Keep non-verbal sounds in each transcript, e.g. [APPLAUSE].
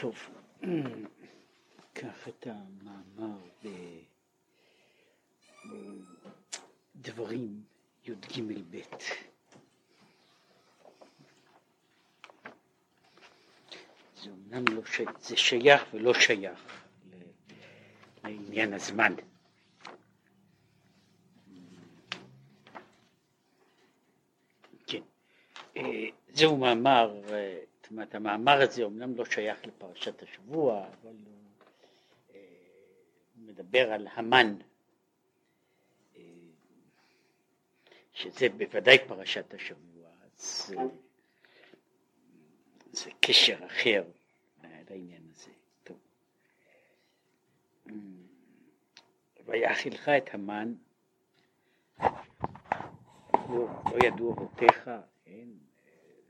טוב, קח את המאמר בדברים י"ג ב' זה אומנם לא שייך, זה שייך ולא שייך לעניין הזמן. כן, אה, זהו מאמר אה, אומרת, המאמר הזה אומנם לא שייך לפרשת השבוע, אבל הוא, אה, מדבר על המן, אה, שזה בוודאי פרשת השבוע, אז אה, זה קשר אחר לעניין הזה. טוב. ויאכילך את המן, לא, לא ידעו אבותיך,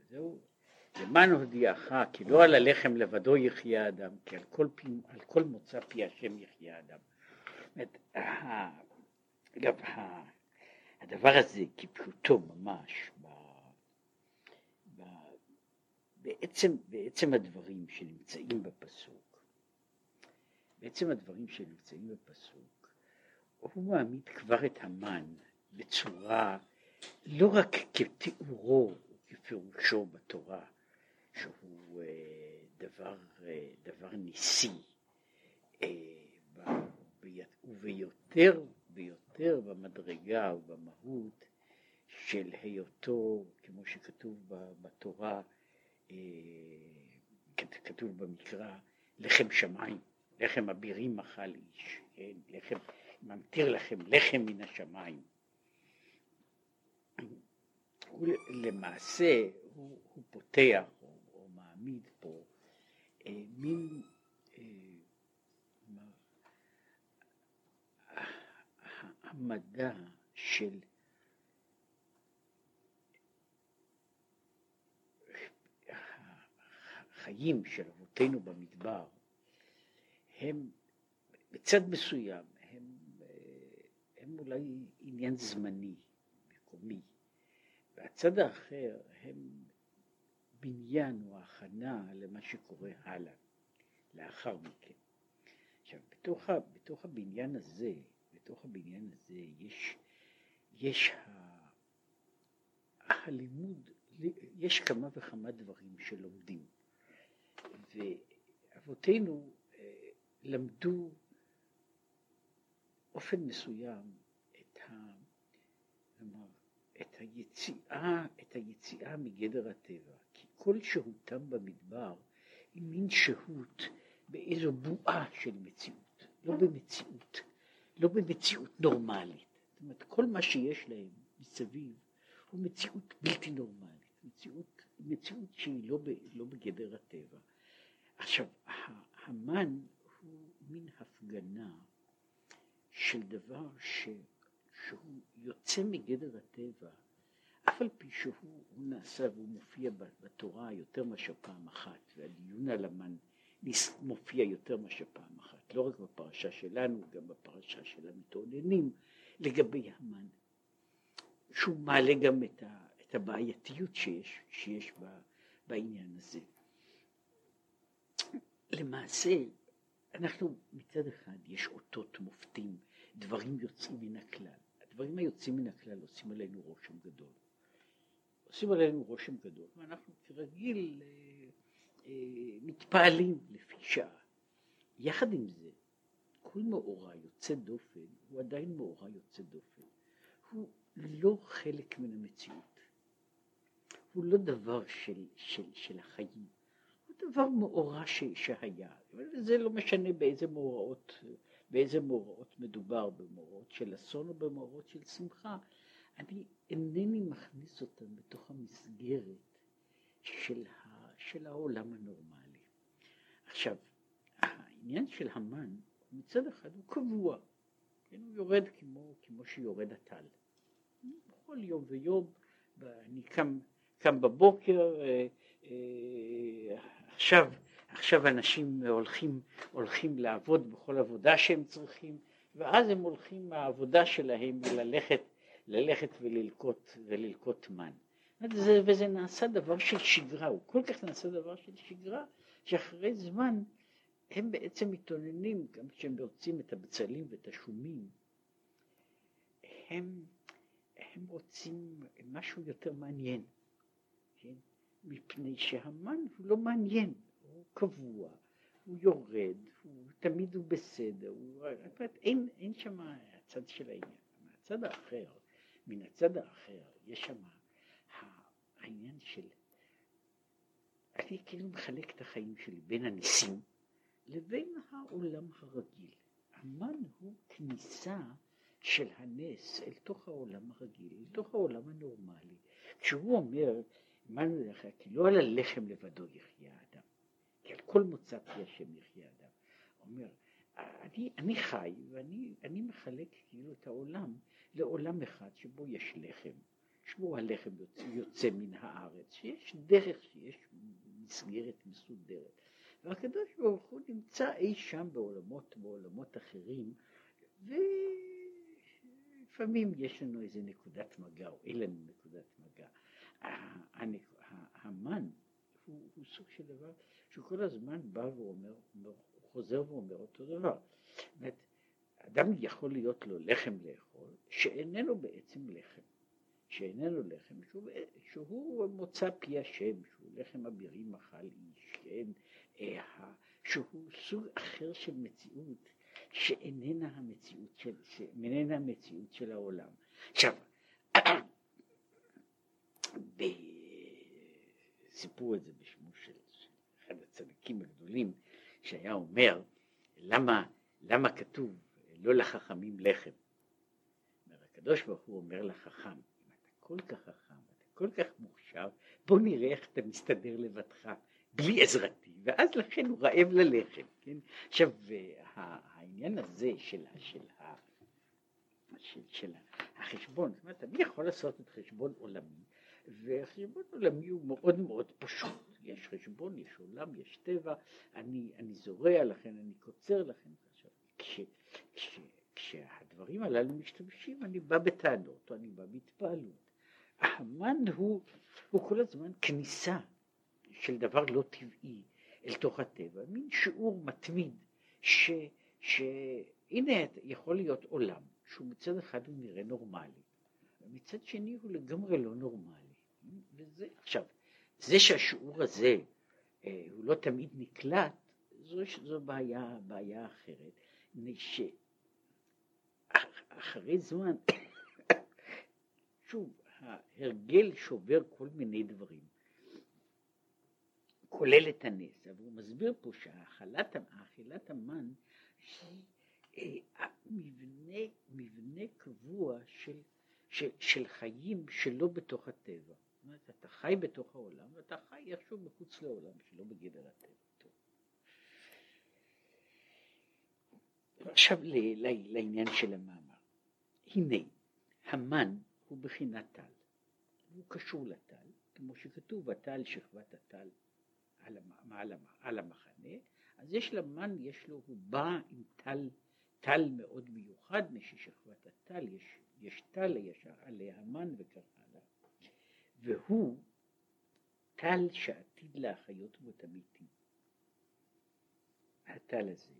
זהו. למען הודיעך כי לא על הלחם לבדו יחיה אדם, כי על כל, פי, על כל מוצא פי השם יחיה אדם. אגב, הדבר הזה כפשוטו ממש, ב, ב, בעצם, בעצם הדברים שנמצאים בפסוק, בעצם הדברים שנמצאים בפסוק, הוא מעמיד כבר את המן בצורה לא רק כתיאורו וכפירושו בתורה, שהוא אה, דבר, אה, דבר ניסי, אה, וביותר ביותר במדרגה ובמהות של היותו, כמו שכתוב בתורה, כתוב במקרא, לחם שמיים, לחם אבירים אכל איש, כן? לחם, ממטיר לכם לחם מן השמיים. הוא למעשה, הוא, הוא פותח, מעמיד פה. אה, מין אה, של החיים של אבותינו במדבר הם בצד מסוים הם, אה, הם אולי עניין זמני, מקומי, והצד האחר הם בניין או הכנה למה שקורה הלאה, לאחר מכן. עכשיו, בתוך, ה, בתוך הבניין הזה, בתוך הבניין הזה יש, יש ה, הלימוד, יש כמה וכמה דברים שלומדים. ואבותינו אה, למדו אופן מסוים את, ה, את היציאה, את היציאה מגדר הטבע. כל שהותם במדבר היא מין שהות באיזו בועה של מציאות, לא במציאות, לא במציאות נורמלית. זאת אומרת, כל מה שיש להם מסביב הוא מציאות בלתי נורמלית, מציאות, מציאות שהיא לא, ב, לא בגדר הטבע. עכשיו, המן הוא מין הפגנה של דבר ש, שהוא יוצא מגדר הטבע על פי שהוא נעשה והוא מופיע בתורה יותר מאשר פעם אחת, והדיון על המן מופיע יותר מאשר פעם אחת, לא רק בפרשה שלנו, גם בפרשה של המתאוננים, לגבי המן, שהוא מעלה גם את, ה, את הבעייתיות שיש, שיש בה, בעניין הזה. למעשה, אנחנו מצד אחד יש אותות מופתים, דברים יוצאים מן הכלל. הדברים היוצאים מן הכלל עושים עלינו רושם גדול. עושים עלינו רושם גדול, ואנחנו כרגיל אה, אה, מתפעלים לפי שעה. יחד עם זה, כל מאורע יוצא דופן הוא עדיין מאורע יוצא דופן. הוא לא חלק מן המציאות. הוא לא דבר של, של, של החיים. הוא דבר מאורע ש, שהיה. וזה לא משנה באיזה מאורעות, באיזה מאורעות מדובר, במאורעות של אסון או במאורעות של שמחה. אני אינני מכניס אותם בתוך המסגרת של, ה, של העולם הנורמלי. עכשיו, העניין של המן, מצד אחד הוא קבוע, כן, הוא יורד כמו, כמו שיורד הטל. בכל יום ויום, אני קם, קם בבוקר, אה, אה, עכשיו, עכשיו אנשים הולכים, הולכים לעבוד בכל עבודה שהם צריכים, ואז הם הולכים מהעבודה שלהם ללכת ללכת וללקוט, וללקוט מן. וזה, וזה נעשה דבר של שגרה, הוא כל כך נעשה דבר של שגרה, שאחרי זמן הם בעצם מתאוננים, גם כשהם רוצים את הבצלים ואת השומים, הם, הם רוצים משהו יותר מעניין, כן? מפני שהמן הוא לא מעניין, הוא קבוע, הוא יורד, הוא תמיד הוא בסדר, הוא, אין, אין שם הצד של העניין. מהצד האחר, מן הצד האחר, יש שם העניין של, אני כאילו מחלק את החיים שלי בין הניסים לבין העולם הרגיל. המן הוא כניסה של הנס אל תוך העולם הרגיל, אל תוך העולם הנורמלי. כשהוא אומר, מן לך, כי לא על הלחם לבדו יחיה האדם, כי על כל מוצא פי השם יחיה האדם. הוא אומר, אני, אני חי ואני מחלק כאילו את העולם לעולם אחד שבו יש לחם, שבו הלחם יוצא, יוצא מן הארץ, שיש דרך, שיש מסגרת מסודרת. והקדוש ברוך הוא נמצא אי שם בעולמות, בעולמות אחרים, ולפעמים יש לנו איזה נקודת מגע, או אין לנו נקודת מגע. המן הוא, הוא סוג של דבר שכל הזמן בא ואומר, חוזר ואומר אותו דבר. זאת אומרת, אדם יכול להיות לו לחם לאכול, שאיננו בעצם לחם. שאיננו לחם, שהוא, שהוא מוצא פי השם, שהוא לחם אבירים אכל איש, כן, אה, שהוא סוג אחר של מציאות שאיננה המציאות של, שאיננה המציאות של העולם. עכשיו, [COUGHS] סיפרו את זה בשמו של אחד הצדיקים הגדולים, שהיה אומר, למה, למה כתוב לא לחכמים לחם? הקדוש ברוך הוא אומר לחכם, אם אתה כל כך חכם, אתה כל כך מוכשר, בוא נראה איך אתה מסתדר לבדך, בלי עזרתי, ואז לכן הוא רעב ללחם, כן? עכשיו, העניין הזה של, של, של, של החשבון, זאת אומרת, אני יכול לעשות את חשבון עולמי, וחשבון עולמי הוא מאוד מאוד פשוט, יש חשבון, יש עולם, יש טבע, אני, אני זורע לכן, אני קוצר לכן, עכשיו, כש, כש, כשהדברים הללו משתמשים, אני בא בטענות, או אני בא בהתפעלות. המן הוא, הוא כל הזמן כניסה של דבר לא טבעי אל תוך הטבע, מין שיעור מתמיד, ש, שהנה יכול להיות עולם, שהוא מצד אחד הוא נראה נורמלי, ומצד שני הוא לגמרי לא נורמלי. וזה, עכשיו, זה שהשיעור הזה אה, הוא לא תמיד נקלט, זו, זו בעיה, בעיה אחרת, שאחרי זמן, שוב, ההרגל שובר כל מיני דברים, כולל את הנס, אבל הוא מסביר פה שהאכילת המן היא אה, מבנה, מבנה קבוע של, של, של חיים שלא בתוך הטבע. זאת אומרת, אתה חי בתוך העולם ואתה חי איכשהו מחוץ לעולם, שלא בגדר הטבע. טוב. עכשיו לעניין של המאמר. הנה, המן הוא בחינת טל. הוא קשור לטל, כמו שכתוב, הטל שכבת הטל על, על, על המחנה, אז יש למן, יש לו, הוא בא עם טל, טל מאוד מיוחד, מששכבת הטל, יש, יש טל ישר עליה המן וכך הלאה. והוא טל שעתיד להחיות בו את המתים. הטל הזה.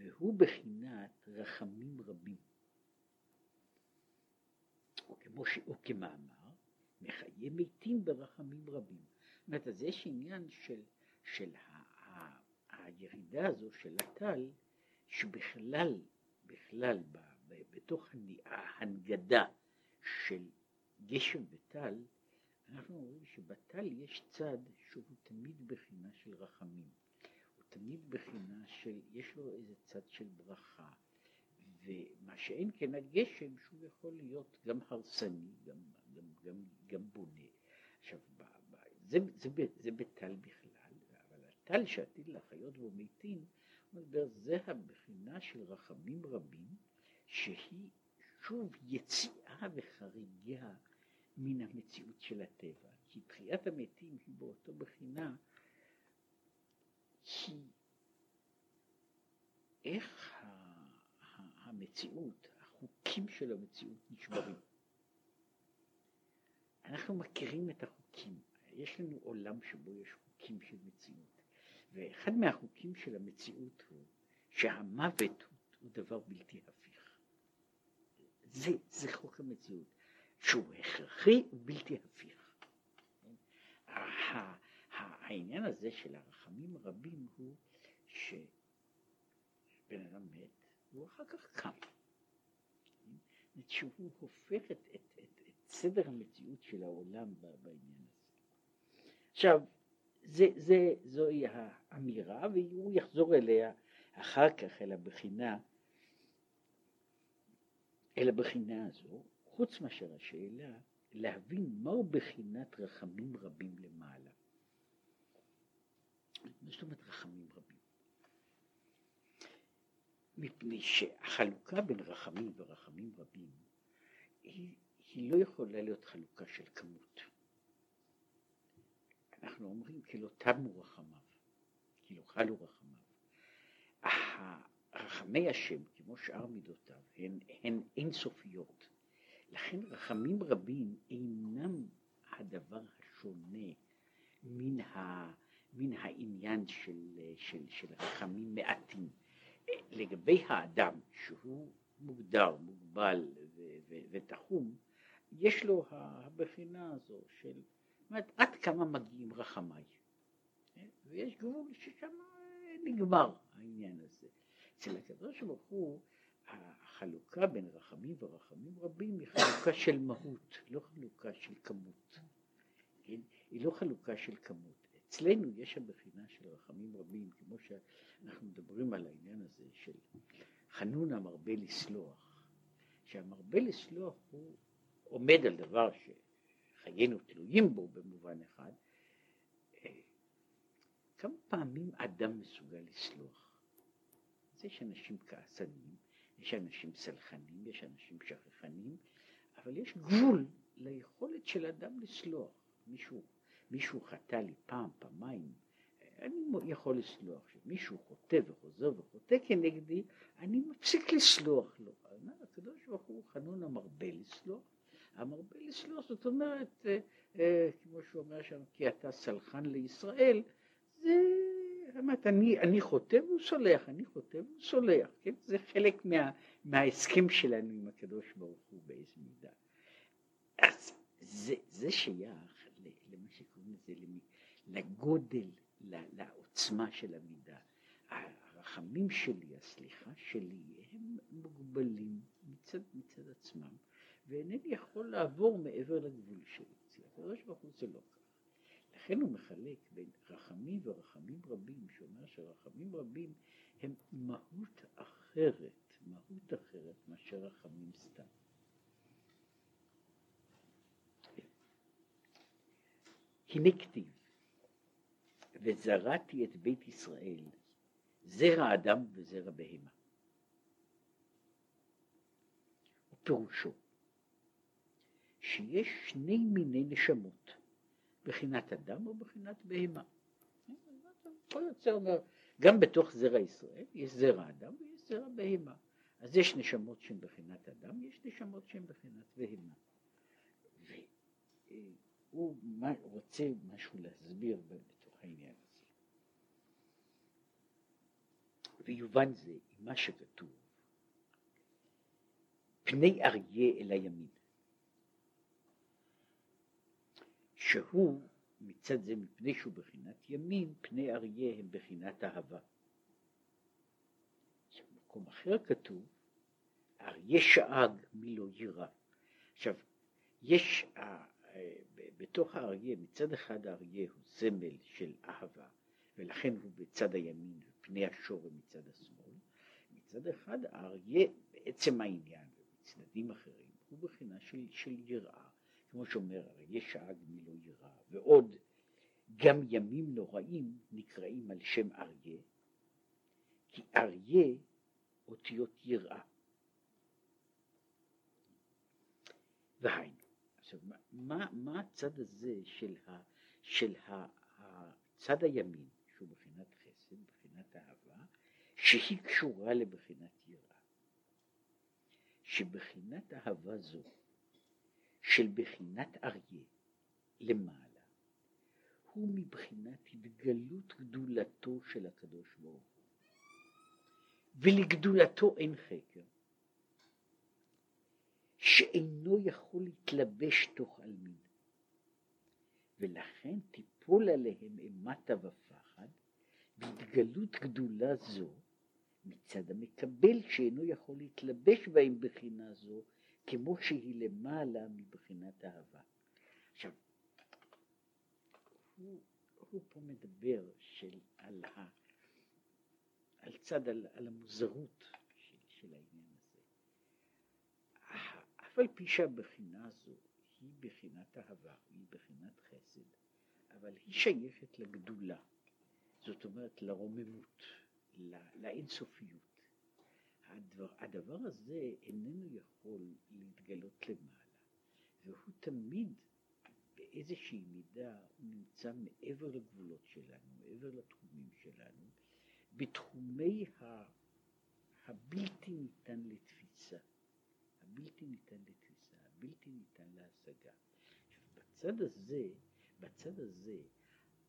והוא בחינת רחמים רבים. או, כמו ש... או כמאמר, מחיי מתים ברחמים רבים. זאת אומרת, אז יש עניין של, של ה, ה, הירידה הזו של הטל, שבכלל, בכלל, ב, ב, בתוך ההנגדה של גשם וטל, אנחנו אומרים שבטל יש צד שהוא תמיד בחינה של רחמים. תמיד בחינה של, יש לו איזה צד של ברכה. ומה שאין כן הגשם שהוא יכול להיות גם הרסני, גם, גם, גם, גם בונה. עכשיו, ב, ב, זה, זה, זה, זה בטל בכלל, אבל הטל שעתיד לחיות בו מתים, זה הבחינה של רחמים רבים, שהיא שוב יציאה וחריגה מן המציאות של הטבע. כי תחיית המתים היא באותו בחינה, איך המציאות, החוקים של המציאות נשברים. אנחנו מכירים את החוקים, יש לנו עולם שבו יש חוקים של מציאות, ואחד מהחוקים של המציאות הוא שהמוות הוא, הוא דבר בלתי הפיך. זה, זה חוק המציאות, שהוא הכרחי ובלתי הפיך. העניין הזה של הרחמים הרבים הוא שבן אדם מת והוא אחר כך קם. שהוא הופך את, את, את, את סדר המציאות של העולם בעניין הזה. עכשיו, זה, זה, זוהי האמירה והוא יחזור אליה אחר כך אל הבחינה, אל הבחינה הזו, חוץ מאשר השאלה להבין מהו בחינת רחמים רבים למעלה. מה זאת אומרת רחמים רבים? מפני שהחלוקה בין רחמים ורחמים רבים היא, היא לא יכולה להיות חלוקה של כמות. אנחנו אומרים כי לא תמו רחמיו, כי לא חלו רחמיו. רחמי השם, כמו שאר מידותיו, הן, הן אינסופיות. לכן רחמים רבים אינם הדבר השונה מן, ה, מן העניין של, של, של רחמים מעטים. לגבי האדם, שהוא מוגדר, מוגבל ותחום, יש לו הבחינה הזו של אומרת, עד כמה מגיעים רחמיי. ויש גבול ששם נגמר העניין הזה. אצל הקדוש ברוך הוא החלוקה בין רחמים ורחמים רבים היא חלוקה של מהות, לא חלוקה של כמות. כן? היא לא חלוקה של כמות. אצלנו יש הבחינה של רחמים רבים, כמו שאנחנו מדברים על העניין הזה של חנון המרבה לסלוח, שהמרבה לסלוח הוא עומד על דבר ש... חיינו תלויים בו במובן אחד, כמה פעמים אדם מסוגל לסלוח? אז יש אנשים כעסנים, יש אנשים סלחנים, יש אנשים שכחנים, אבל יש גבול ליכולת של אדם לסלוח. מישהו, מישהו חטא לי פעם, פעמיים, אני יכול לסלוח. כשמישהו חוטא וחוזר וחוטא כנגדי, אני מפסיק לסלוח לו. הקדוש ברוך הוא חנון המרבה לסלוח, המרבה לסלוח, זאת אומרת, אה, אה, כמו שהוא אומר שם, כי אתה סלחן לישראל, זה, באמת, אני, אני חוטא והוא סולח, אני חוטא והוא סולח, כן? זה חלק מה, מההסכם שלנו עם הקדוש ברוך הוא באיזה מידה. אז זה, זה שייך למה שקוראים לזה, לגודל, לעוצמה של המידה. הרחמים שלי, הסליחה שלי, הם מוגבלים מצד, מצד עצמם. ואינני יכול לעבור מעבר לגבול שלי. אצל הקדוש ברוך הוא זה לא כך. לכן הוא מחלק בין רחמים ורחמים רבים, שאומר שרחמים רבים הם מהות אחרת, מהות אחרת מאשר רחמים סתם. הנה כתיב, וזרעתי את בית ישראל, זרע אדם וזרע בהמה. ופירושו, שיש שני מיני נשמות, בחינת אדם או בחינת בהמה. כל יוצא אומר, גם בתוך זרע ישראל יש זרע אדם ויש זרע בהמה. אז יש נשמות שהן בחינת אדם, יש נשמות שהן בחינת בהמה. והוא רוצה משהו להסביר בתוך העניין הזה. ויובן זה עם מה שכתוב, פני אריה אל הימין. שהוא מצד זה מפני שהוא בחינת ימין, פני אריה הם בחינת אהבה. במקום אחר כתוב, אריה שאג מי לא יירא. עכשיו, יש אה, בתוך האריה, מצד אחד האריה הוא סמל של אהבה, ולכן הוא בצד הימין ופני השור מצד השמאל. מצד אחד האריה בעצם העניין ובצדדים אחרים הוא בחינה של, של יראה. כמו שאומר, הרי יש שעה מי לא יירא, ועוד גם ימים נוראים נקראים על שם אריה, כי אריה אותיות יראה. והיינו, עכשיו, מה, מה הצד הזה של, ה, של ה, הצד הימין, שהוא בחינת חסד, בחינת אהבה, שהיא קשורה לבחינת יראה? שבחינת אהבה זו של בחינת אריה למעלה, הוא מבחינת התגלות גדולתו של הקדוש ברוך הוא. ולגדולתו אין חקר. שאינו יכול להתלבש תוך עלמין. ולכן תיפול עליהם אימתה ופחד, והתגלות גדולה זו מצד המקבל שאינו יכול להתלבש בהם בחינה זו, כמו שהיא למעלה מבחינת אהבה. עכשיו, הוא, הוא פה מדבר של, על, ה, על צד, על, על המוזרות של, של העניין. אף על פי שהבחינה הזו היא בחינת אהבה, היא בחינת חסד, אבל היא שייכת לגדולה, זאת אומרת לרוממות, לאינסופיות. הדבר, הדבר הזה איננו יכול להתגלות למעלה, והוא תמיד באיזושהי מידה הוא נמצא מעבר לגבולות שלנו, מעבר לתחומים שלנו, בתחומי ה, הבלתי ניתן לתפיסה, הבלתי ניתן לתפיסה, הבלתי ניתן להשגה. בצד הזה, בצד הזה,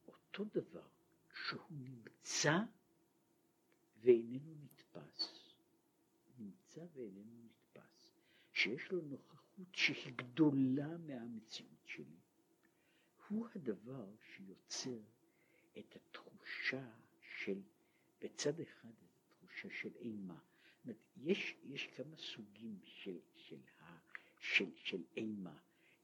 אותו דבר שהוא נמצא ואיננו נתפס, נמצא ואיננו נתפס, שיש לו נוכחות שהיא גדולה מהמציאות שלי, הוא הדבר שיוצר את התחושה של, בצד אחד, תחושה של אימה. יש, יש כמה סוגים של, של, ה, של, של אימה.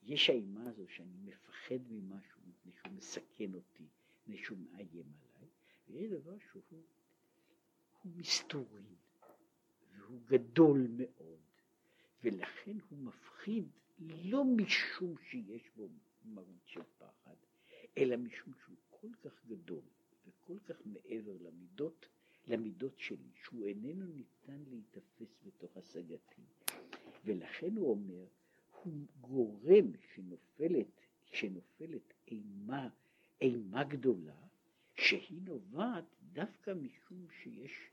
יש האימה הזו שאני מפחד ממשהו מפני שהוא מסכן אותי, מפני שהוא מאיים עליי, ויש דבר שהוא הוא מסתורי, והוא גדול מאוד, ולכן הוא מפחיד לא משום שיש בו מהות של פחד, אלא משום שהוא כל כך גדול וכל כך מעבר למידות, למידות שלי, שהוא איננו ניתן להיתפס בתוך השגתי. ולכן הוא אומר, הוא גורם שנופלת, שנופלת אימה, אימה גדולה, שהיא נובעת דווקא משום שיש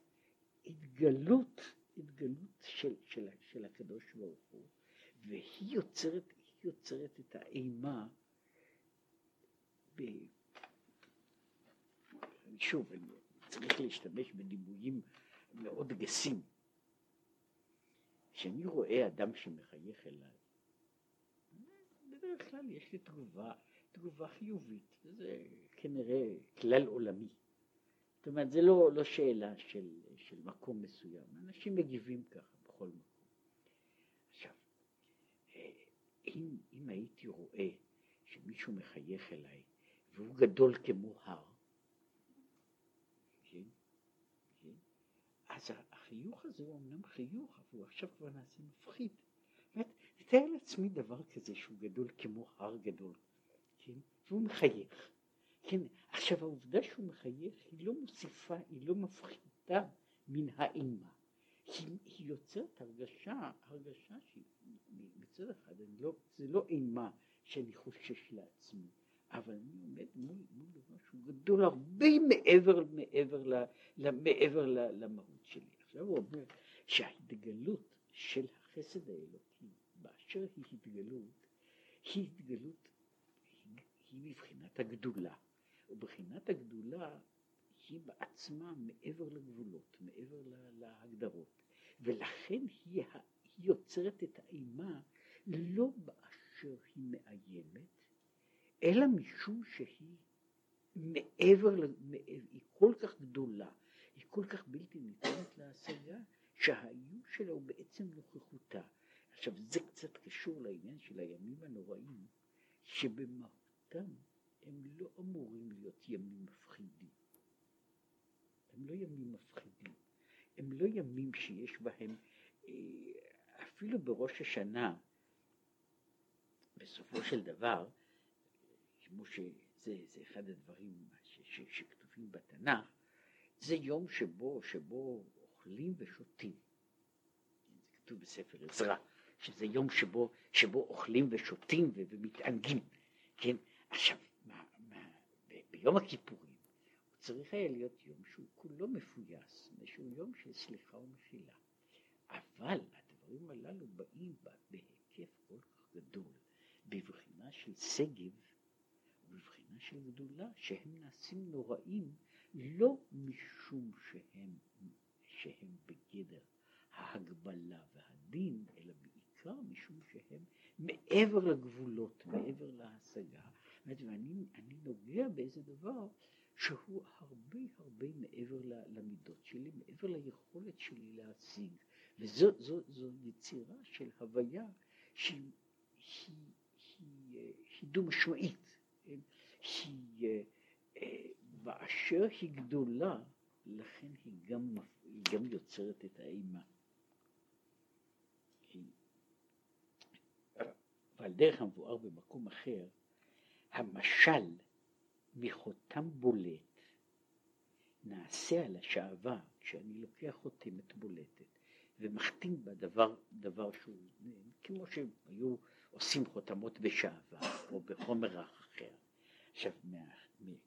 התגלות, התגלות של, של, של הקדוש ברוך הוא, והיא יוצרת, יוצרת את האימה ב... שוב, אני צריך להשתמש בדימויים מאוד גסים. כשאני רואה אדם שמחייך אליי, בדרך כלל יש לי תגובה, תגובה חיובית, זה כנראה כלל עולמי. זאת אומרת, זה לא, לא שאלה של, של מקום מסוים, אנשים מגיבים ככה בכל מקום. עכשיו, אה, אם, אם הייתי רואה שמישהו מחייך אליי והוא גדול כמו הר, כן? כן? אז החיוך הזה הוא אמנם חיוך, אבל הוא עכשיו כבר נעשה מפחיד. זאת תתאר לעצמי דבר כזה שהוא גדול כמו הר גדול, כן? והוא מחייך. כן, עכשיו העובדה שהוא מחייך היא לא מוסיפה, היא לא מפחיתה מן האימה. היא, היא יוצרת הרגשה, הרגשה שהיא מצד אחד, לא, זה לא אימה שאני חושש לעצמי, אבל אני עומד מול, מול דבר שהוא גדול הרבה מעבר, מעבר, ל, ל, מעבר ל, למהות שלי. עכשיו הוא אומר שההתגלות של החסד האלוקי באשר היא התגלות, היא התגלות, היא, היא מבחינת הגדולה. ובחינת הגדולה היא בעצמה מעבר לגבולות, מעבר להגדרות, ולכן היא, היא יוצרת את האימה לא באשר היא מאיימת, אלא משום שהיא מעבר, היא כל כך גדולה, היא כל כך בלתי ניתנת להשגה, שהאיום שלה הוא בעצם נוכחותה. עכשיו זה קצת קשור לעניין של הימים הנוראים, שבמהותם הם לא אמורים להיות ימים מפחידים. הם לא ימים מפחידים. הם לא ימים שיש בהם, אה, אפילו בראש השנה, בסופו של דבר, כמו שזה זה אחד הדברים ש, ש, שכתובים בתנ"ך, זה יום שבו, שבו אוכלים ושותים. זה כתוב בספר עזרא, שזה יום שבו, שבו אוכלים ושותים ומתענגים. כן? עכשיו, ביום הכיפורים הוא צריך היה להיות יום שהוא כולו מפויס, שהוא יום של סליחה ומחילה. אבל הדברים הללו באים בהיקף כל כך גדול, בבחינה של שגב בחינה של גדולה, שהם נעשים נוראים לא משום שהם, שהם בגדר ההגבלה והדין, אלא בעיקר משום שהם מעבר לגבולות, מעבר להשגה. ואני נוגע באיזה דבר שהוא הרבה הרבה מעבר למידות שלי, מעבר ליכולת שלי להשיג. וזו זו, זו יצירה של הוויה שהיא, שהיא, שהיא, שהיא דו-משמעית, שהיא באשר היא גדולה, לכן היא גם, היא גם יוצרת את האימה. ועל דרך המבואר במקום אחר, המשל מחותם בולט נעשה על השעווה כשאני לוקח חותמת בולטת ומחתים בה דבר, דבר שהוא כמו שהיו עושים חותמות בשעווה או בחומר אחר. עכשיו,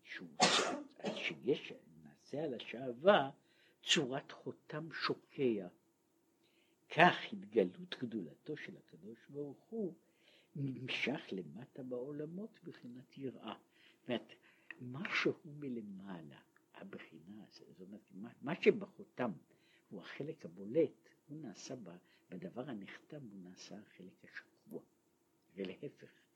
שהוא, שיש, נעשה על השעווה צורת חותם שוקע. כך התגלות גדולתו של הקדוש ברוך הוא נמשך למטה בעולמות בחינת יראה. זאת אומרת, משהו מלמעלה, הבחינה, זאת אומרת, מה שבחותם הוא החלק הבולט, הוא נעשה בדבר הנחתם, הוא נעשה החלק השקוע, ולהפך.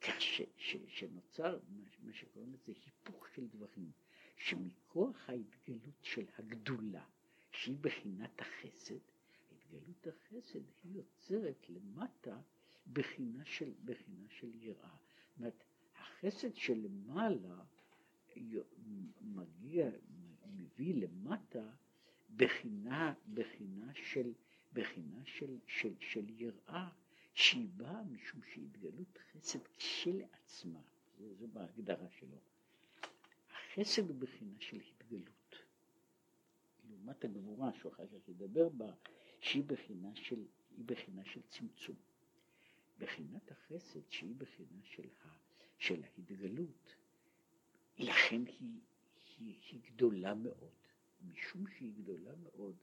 כך ש, ש, שנוצר מה שקוראים לזה היפוך של דברים, שמכוח ההתגלות של הגדולה, שהיא בחינת החסד, התגלות החסד היא יוצרת למטה בחינה של, בחינה של יראה. זאת אומרת, החסד שלמעלה מגיע, מביא למטה בחינה, בחינה של, בחינה של, של, של יראה שהיא באה משום שהתגלות חסד כשלעצמה, זה, זה בהגדרה שלו. החסד הוא בחינה של התגלות. לעומת הגבורה שהוא אחר כך ידבר בה, שהיא בחינה של, בחינה של צמצום. בחינת החסד שהיא בחינה של, ה, של ההתגלות, לכן היא, היא, היא גדולה מאוד. משום שהיא גדולה מאוד,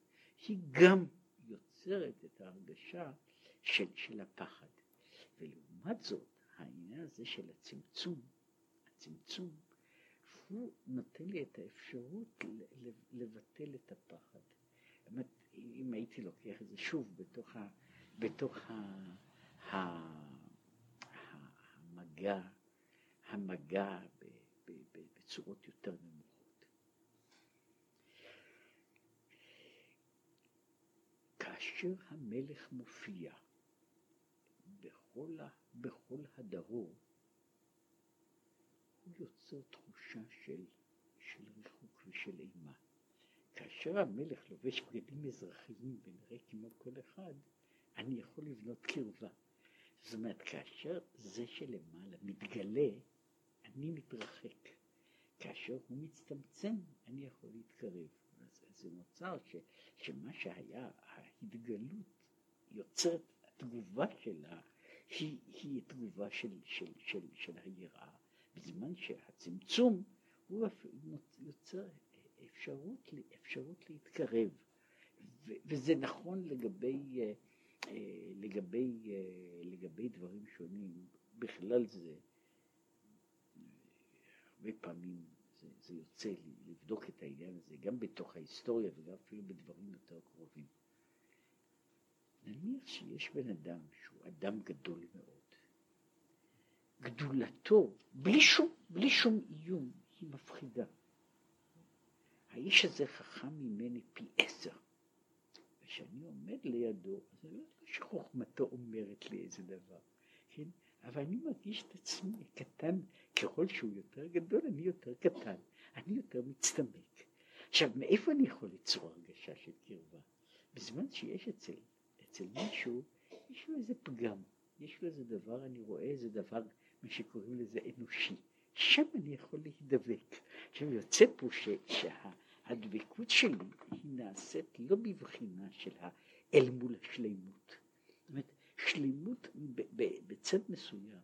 היא גם יוצרת את ההרגשה של, של הפחד. ולעומת זאת, העניין הזה של הצמצום, הצמצום, הוא נותן לי את האפשרות לבטל את הפחד. אם הייתי לוקח את זה שוב בתוך, ה, בתוך ה, ה, ה, המגע, המגע ב, ב, ב, בצורות יותר נמוכות. כאשר המלך מופיע בכל, בכל הדרור, הוא יוצר תחושה של, של ריחוק ושל אימה. כאשר המלך לובש בגדים אזרחיים ונראה כמו כל אחד, אני יכול לבנות קרבה. זאת אומרת, כאשר זה שלמעלה מתגלה, אני מתרחק. כאשר הוא מצטמצם, אני יכול להתקרב. אז זה נוצר ש, שמה שהיה, ההתגלות יוצרת, התגובה שלה היא, היא תגובה של, של, של, של היראה, בזמן שהצמצום הוא יוצר אפשרות, אפשרות להתקרב. וזה נכון לגבי, אה, אה, לגבי, אה, לגבי דברים שונים, בכלל זה, הרבה פעמים זה, זה יוצא לבדוק את העניין הזה, גם בתוך ההיסטוריה וגם אפילו בדברים יותר קרובים. נניח שיש בן אדם שהוא אדם גדול מאוד, גדולתו, בלי שום, בלי שום איום, היא מפחידה. האיש הזה חכם ממני פי עשר. וכשאני עומד לידו, אני לא שחוכמתו אומרת לי איזה דבר, כן? אבל אני מרגיש את עצמי קטן, ככל שהוא יותר גדול, אני יותר קטן, אני יותר מצטמק. עכשיו, מאיפה אני יכול ליצור הרגשה של קרבה? בזמן שיש אצל אצל מישהו, יש לו איזה פגם, יש לו איזה דבר, אני רואה איזה דבר, מה שקוראים לזה אנושי. שם אני יכול להידבק. עכשיו יוצא פה ש, שהדבקות שלי היא נעשית לא בבחינה של האל מול השלימות. זאת אומרת, שלמות בצד מסוים,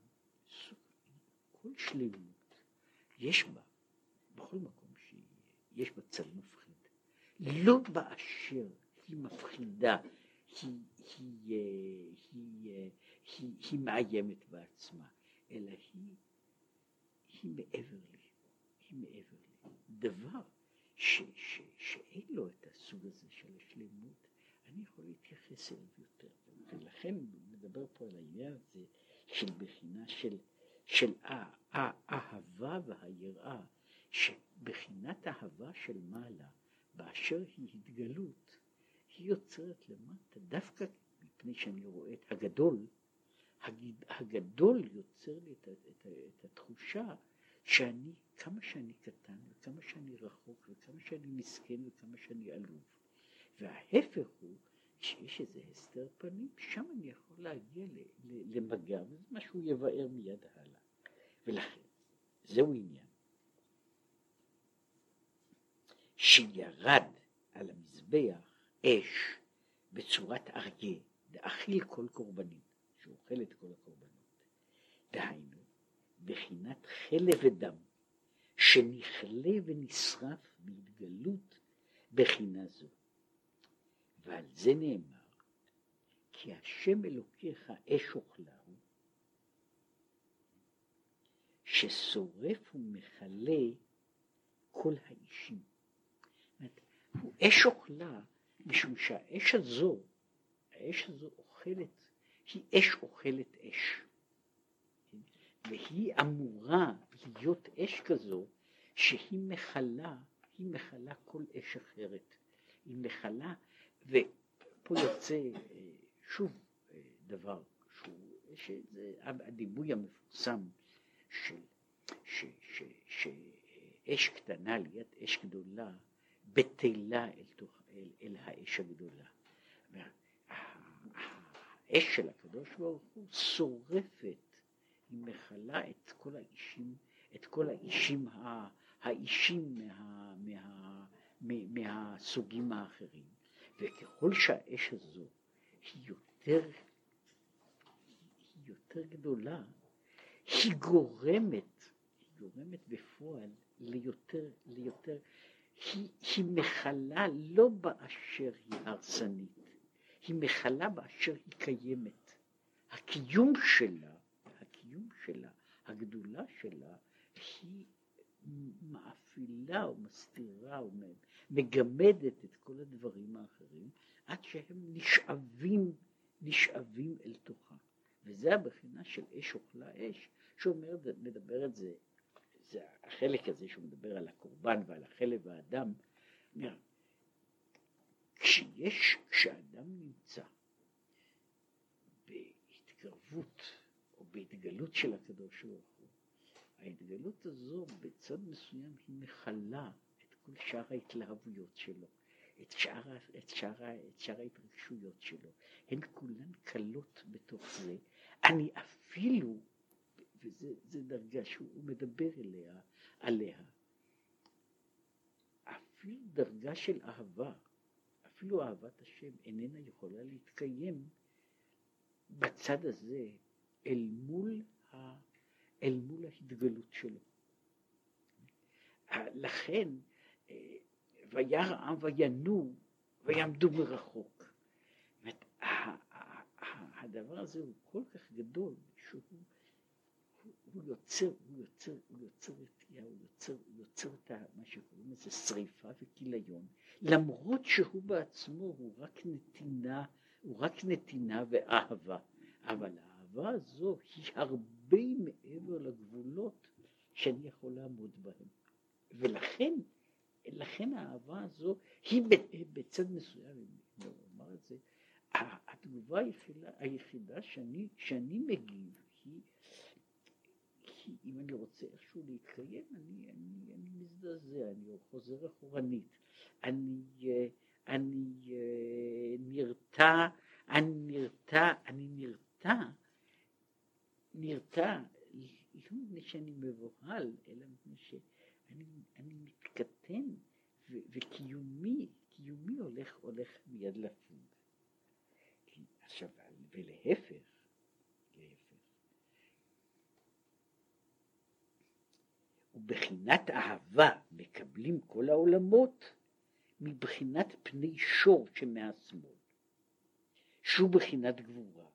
כל שלמות יש בה, בכל מקום שיש בה צד מפחיד. לא באשר היא מפחידה היא, היא, היא, היא, היא מאיימת בעצמה, אלא היא, היא מעבר לי, היא מעבר לי. דבר ש, ש, שאין לו את הסוג הזה של השלמות, אני יכול להתייחס אליו יותר. ולכן מדבר פה על העניין הזה של בחינה של, של האהבה והיראה, שבחינת אהבה של מעלה, באשר היא התגלות, היא יוצרת למטה, דווקא מפני שאני רואה את הגדול, הגדול יוצר לי את, את, את התחושה שאני, כמה שאני קטן וכמה שאני רחוק וכמה שאני מסכן וכמה שאני עלוב. וההפך הוא כשיש איזה הסתר פנים, שם אני יכול להגיע למגע, וזה מה שהוא יבאר מיד הלאה. ולכן, זהו עניין. שירד על המזבח אש בצורת אריה, דאכיל כל קורבנים, שאוכל את כל הקורבנות. דהיינו, בחינת חלב ודם, שנכלה ונשרף בהתגלות בחינה זו. ועל זה נאמר, כי השם אלוקיך אש אוכלהו, ששורף ומכלה כל האישים. הוא אש אוכלה, משום שהאש הזו, האש הזו אוכלת, היא אש אוכלת אש. והיא אמורה להיות אש כזו שהיא מכלה, היא מכלה כל אש אחרת. היא מכלה, ופה יוצא אה, שוב אה, דבר שהוא, שזה הדימוי המפורסם של, שאש קטנה ליד אש גדולה בטלה אל, אל, אל האש הגדולה. האש של הקדוש ברוך הוא שורפת היא מכלה את כל האישים, את כל האישים, האישים מה, מה, מה, מהסוגים האחרים. וככל שהאש הזו היא יותר, היא יותר גדולה, היא גורמת, היא גורמת בפועל ליותר, ליותר, היא, היא מכלה לא באשר היא הרסנית, היא מכלה באשר היא קיימת. הקיום שלה הקיום שלה, הגדולה שלה, היא מאפילה או מסתירה או מגמדת את כל הדברים האחרים עד שהם נשאבים, נשאבים אל תוכה. וזה הבחינה של אש אוכלה אש, שאומר, מדבר את זה, זה החלק הזה שהוא מדבר על הקורבן ועל החלב האדם, אומר, כשיש, כשאדם נמצא בהתקרבות בהתגלות של הקדוש ברוך הוא. ההתגלות הזו בצד מסוים היא מכלה את כל שאר ההתלהבויות שלו, את שאר, את שאר, את שאר ההתרגשויות שלו. הן כולן קלות בתוך זה. אני אפילו, וזו דרגה שהוא מדבר אליה, עליה, אפילו דרגה של אהבה, אפילו אהבת השם איננה יכולה להתקיים בצד הזה אל מול, ה, אל מול ההתגלות שלו. לכן, אה, וירא העם וינועו ויעמדו מרחוק. הדבר הזה הוא כל כך גדול שהוא הוא יוצר, הוא יוצר, הוא יוצר רתיעה, הוא יוצר, הוא יוצר את מה שקוראים לזה שריפה וכיליון, למרות שהוא בעצמו הוא רק נתינה, הוא רק נתינה ואהבה, אבל האהבה הזו היא הרבה מעבר לגבולות שאני יכול לעמוד בהם. ולכן, לכן האהבה הזו היא בצד מסוים, אם נאמר את זה, התגובה היחידה, היחידה שאני, שאני מגיב היא, היא, אם אני רוצה איכשהו להתקיים, אני, אני, אני מזדעזע, אני חוזר אחורנית, אני, אני נרתע, אני נרתע, אני נרתע נרתע, לא מפני שאני מבוהל, אלא מפני שאני מתקטן, ו- וקיומי, קיומי הולך, הולך מיד לפוג. עכשיו, ולהפך, להפך. ובחינת אהבה מקבלים כל העולמות מבחינת פני שור שמהשמאל, שהוא בחינת גבורה.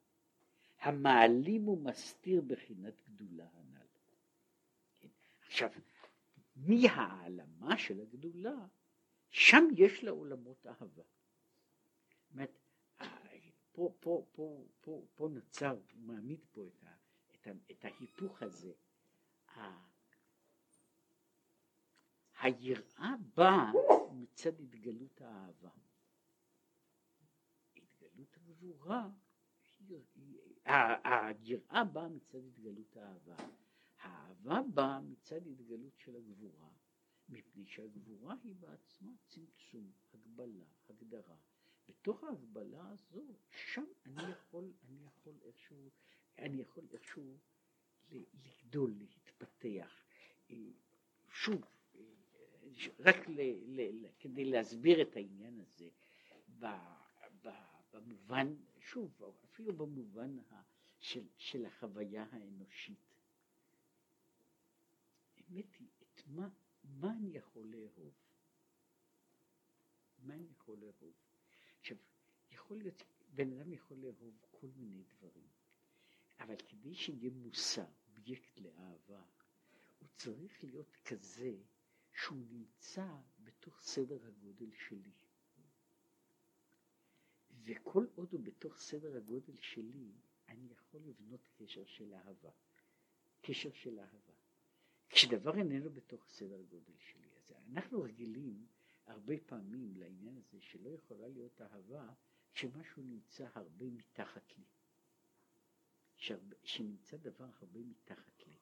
המעלים ומסתיר בחינת גדולה הנ"ל. כן? עכשיו, מהעלמה של הגדולה, שם יש לעולמות אהבה. אומרת, פה, פה, פה, פה, פה נוצר, הוא מעמיד פה את, ה, את, ה, את ההיפוך הזה. היראה באה מצד התגלות האהבה. התגלות הגבורה, היראה באה מצד התגלות האהבה. האהבה באה מצד התגלות של הגבורה, מפני שהגבורה היא בעצמה צמצום, הגבלה, הגדרה. בתוך ההגבלה הזו, שם אני יכול, אני יכול איכשהו, אני יכול איכשהו לגדול, להתפתח. אה, שוב, רק ל, ל, ל, כדי להסביר את העניין הזה, ב, ב, במובן, שוב, אפילו במובן ה, של, של החוויה האנושית. האמת היא, את מה, מה אני יכול לאהוב? מה אני יכול לאהוב? עכשיו, יכול להיות, בן אדם יכול לאהוב כל מיני דברים, אבל כדי שיהיה מושא, אובייקט לאהבה, הוא צריך להיות כזה שהוא נמצא בתוך סדר הגודל שלי. וכל עוד הוא בתוך סדר הגודל שלי, אני יכול לבנות קשר של אהבה. קשר של אהבה. כשדבר איננו בתוך סדר גודל שלי, אז אנחנו רגילים הרבה פעמים לעניין הזה שלא יכולה להיות אהבה כשמשהו נמצא הרבה מתחת לי. שנמצא דבר הרבה מתחת לי,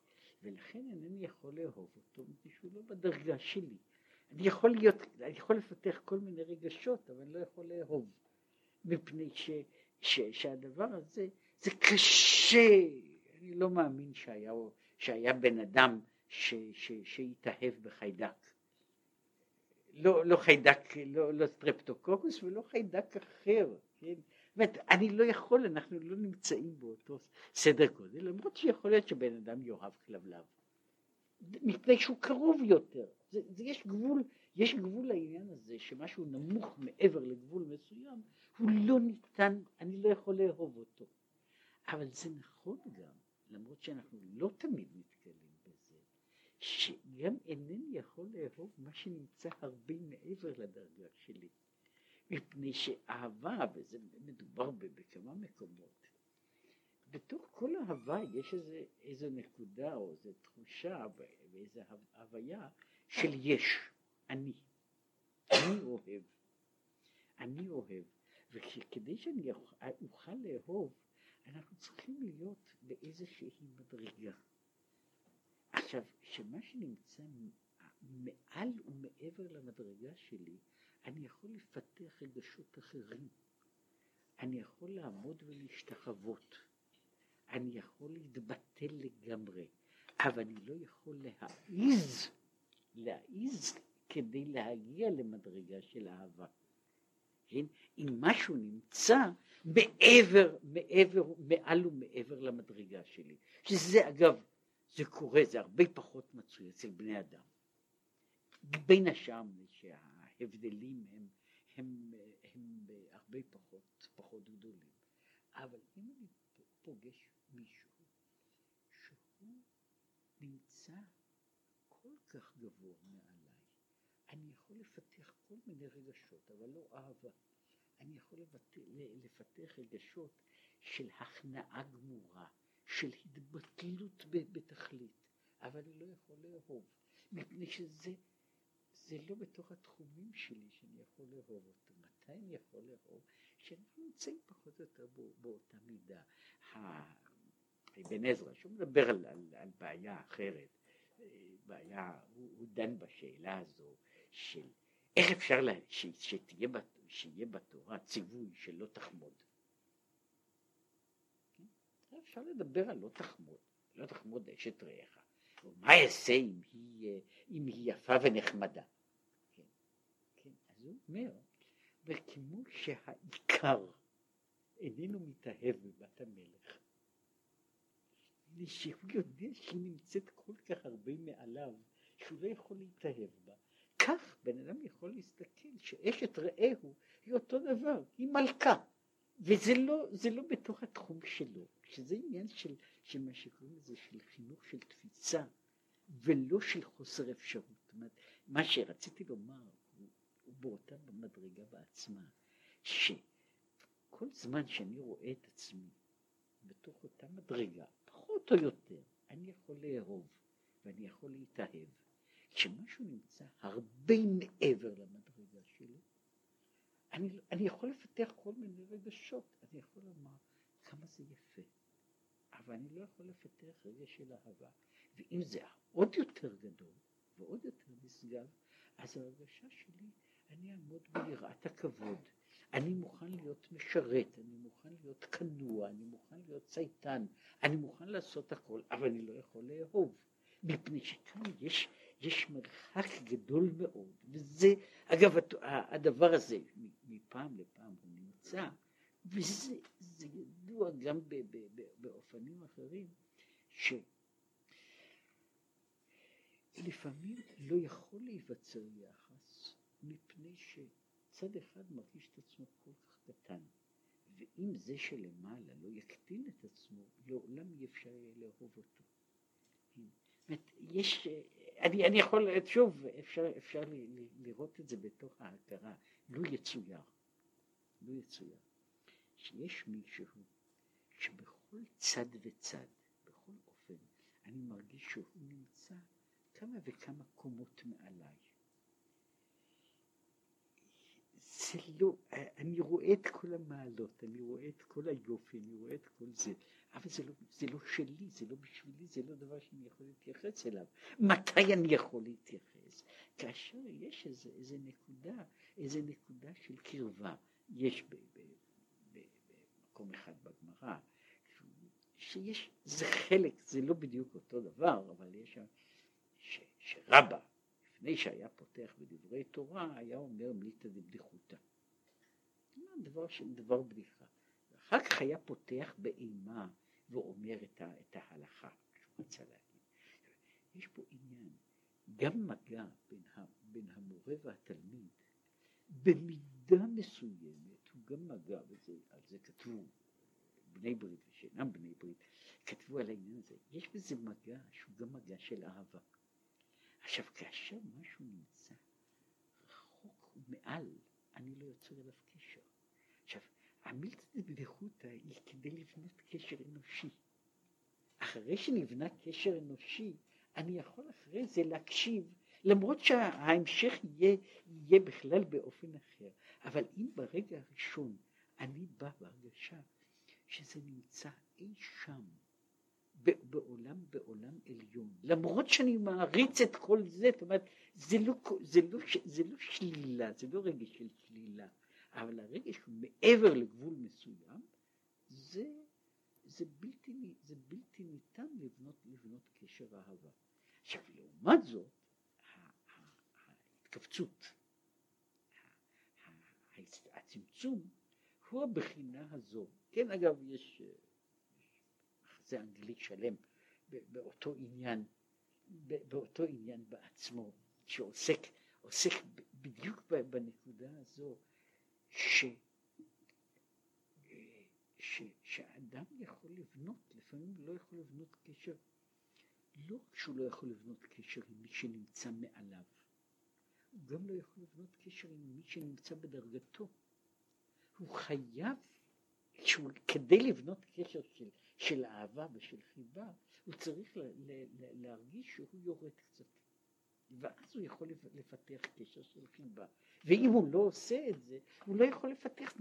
ולכן אינני יכול לאהוב אותו מפני שהוא לא בדרגה שלי. אני יכול להיות, אני יכול לפתח כל מיני רגשות, אבל אני לא יכול לאהוב, מפני ש, ש, שהדבר הזה, זה קשה, אני לא מאמין שהיה, שהיה בן אדם ש, ש, שהתאהב בחיידק. לא, לא חיידק, לא, לא סטרפטוקוקוס ולא חיידק אחר, כן? אומרת, אני לא יכול, אנחנו לא נמצאים באותו סדר גודל, למרות שיכול להיות שבן אדם יאהב כלבלב, מפני שהוא קרוב יותר, זה, זה יש גבול, יש גבול לעניין הזה, שמשהו נמוך מעבר לגבול מסוים, הוא לא ניתן, אני לא יכול לאהוב אותו. אבל זה נכון גם, למרות שאנחנו לא תמיד נתקלים בזה, שגם אינני יכול לאהוב מה שנמצא הרבה מעבר לדרגה שלי. מפני שאהבה, וזה מדובר בכמה מקומות, בתוך כל אהבה יש איזה, איזה נקודה או איזו תחושה ואיזו הוויה של יש, אני, אני אוהב, אני אוהב, וכדי שאני אוכל לאהוב, אנחנו צריכים להיות באיזושהי מדרגה. עכשיו, שמה שנמצא מעל ומעבר למדרגה שלי, אני יכול לפתח רגשות אחרים. אני יכול לעמוד ולהשתחוות. אני יכול להתבטל לגמרי, אבל אני לא יכול להעיז, להעיז כדי להגיע למדרגה של אהבה. כן? אם משהו נמצא מעבר, מעבר, מעל ומעבר למדרגה שלי, שזה אגב, זה קורה, זה הרבה פחות מצוי אצל בני אדם. בין השאר שה... ההבדלים הם, הם, הם, הם הרבה פחות, פחות גדולים. אבל אם אני פוגש מישהו שהוא נמצא כל כך גבוה מעליי, אני יכול לפתח כל מיני רגשות, אבל לא אהבה. אני יכול לפתח, לפתח רגשות של הכנעה גמורה, של התבטלות בתכלית, אבל אני לא יכול לאהוב, מפני שזה זה לא בתוך התחומים שלי שאני יכול לאהוב אותו. מתי אני יכול לאהוב? שאנחנו נמצאים פחות או יותר באותה מידה. אבן עזרא, שהוא מדבר על, על, על בעיה אחרת, אה, בעיה, הוא, הוא דן בשאלה הזו של איך אפשר לה, ש, שתהיה, שיהיה בתורה ציווי שלא תחמוד. כן? אפשר לדבר על לא תחמוד, לא תחמוד אשת רעך. מה אעשה אם היא, אם היא יפה ונחמדה? אז הוא אומר, וכמו שהעיקר איננו מתאהב בבת המלך, ושהוא יודע שהיא נמצאת כל כך הרבה מעליו, שהוא לא יכול להתאהב בה. כך בן אדם יכול להסתכל שאשת רעהו היא אותו דבר, היא מלכה, וזה לא, לא בתוך התחום שלו, שזה עניין של, של מה שקוראים לזה, של חינוך של תפיסה, ולא של חוסר אפשרות. זאת אומרת, מה שרציתי לומר באותה מדרגה בעצמה, שכל זמן שאני רואה את עצמי בתוך אותה מדרגה, פחות או יותר, אני יכול לאהוב ואני יכול להתאהב. כשמשהו נמצא הרבה מעבר למדרגה שלי, אני, אני יכול לפתח כל מיני רגשות, אני יכול לומר כמה זה יפה, אבל אני לא יכול לפתח רגש של אהבה. ואם זה עוד יותר גדול ועוד יותר נשגב, אז ההרגשה שלי, אני אעמוד ביראת הכבוד. אני מוכן להיות משרת, אני מוכן להיות כנוע, אני מוכן להיות צייתן, אני מוכן לעשות הכל, אבל אני לא יכול לאהוב. מפני שכאן יש, יש מרחק גדול מאוד, וזה, אגב, הדבר הזה, מפעם לפעם הוא נמצא, וזה ידוע גם ב, ב, ב, באופנים אחרים, שלפעמים לא יכול להיווצר יחס, מפני שצד אחד מרגיש את עצמו כל כך קטן, ואם זה שלמעלה לא יקטין את עצמו, לעולם אי אפשר יהיה לאהוב אותו. יש, אני, אני יכול, שוב, אפשר, אפשר לראות את זה בתוך ההכרה, לא יצויר, לא יצויר, שיש מישהו שבכל צד וצד, בכל אופן, אני מרגיש שהוא נמצא כמה וכמה קומות מעליי. זה לא, אני רואה את כל המעלות, אני רואה את כל היופי, אני רואה את כל זה, אבל זה לא, זה לא שלי, זה לא בשבילי, זה לא דבר שאני יכול להתייחס אליו. מתי אני יכול להתייחס? כאשר יש איזה, איזה נקודה, איזה נקודה של קרבה, יש במקום אחד בגמרא, שיש, זה חלק, זה לא בדיוק אותו דבר, אבל יש שם, ש, שרבא, לפני שהיה פותח בדברי תורה, היה אומר מליטא דבדיחותא. דבר, דבר בדיחה. אחר כך היה פותח באימה ואומר את, ה, את ההלכה שהוא רצה להגיד. יש פה עניין, גם מגע בין, ה, בין המורה והתלמיד, במידה מסוימת הוא גם מגע, וזה, על זה כתבו בני ברית ושאינם בני ברית, כתבו על העניין הזה, יש בזה מגע שהוא גם מגע של אהבה. עכשיו כאשר משהו נמצא רחוק ומעל, אני לא יוצר אליו קשר. המילתא דבדיחותא היא כדי לבנות קשר אנושי. אחרי שנבנה קשר אנושי, אני יכול אחרי זה להקשיב, למרות שההמשך יהיה, יהיה בכלל באופן אחר. אבל אם ברגע הראשון אני בא בהרגשה שזה נמצא אי שם, בעולם, בעולם עליון, למרות שאני מעריץ את כל זה, זאת אומרת, זה לא, זה לא, זה לא שלילה, זה לא רגש של שלילה, אבל הרגש מעבר לגבול מסוים, זה, זה, בלתי, זה בלתי ניתן לבנות, לבנות קשר אהבה. עכשיו לעומת זאת, ההתכווצות, הצמצום, הוא הבחינה הזו. כן, אגב, יש מחזה אנגלי שלם באותו עניין, באותו עניין בעצמו, שעוסק עוסק בדיוק בנקודה הזו ש, ש, שאדם יכול לבנות, לפעמים לא יכול לבנות קשר, לא רק שהוא לא יכול לבנות קשר עם מי שנמצא מעליו, הוא גם לא יכול לבנות קשר עם מי שנמצא בדרגתו. הוא חייב, שהוא, כדי לבנות קשר של, של אהבה ושל חיבה, הוא צריך ל, ל, ל, להרגיש שהוא יורד קצת. ואז הוא יכול לפתח קשר של חיבה. ואם הוא לא עושה את זה, הוא לא יכול לפתח,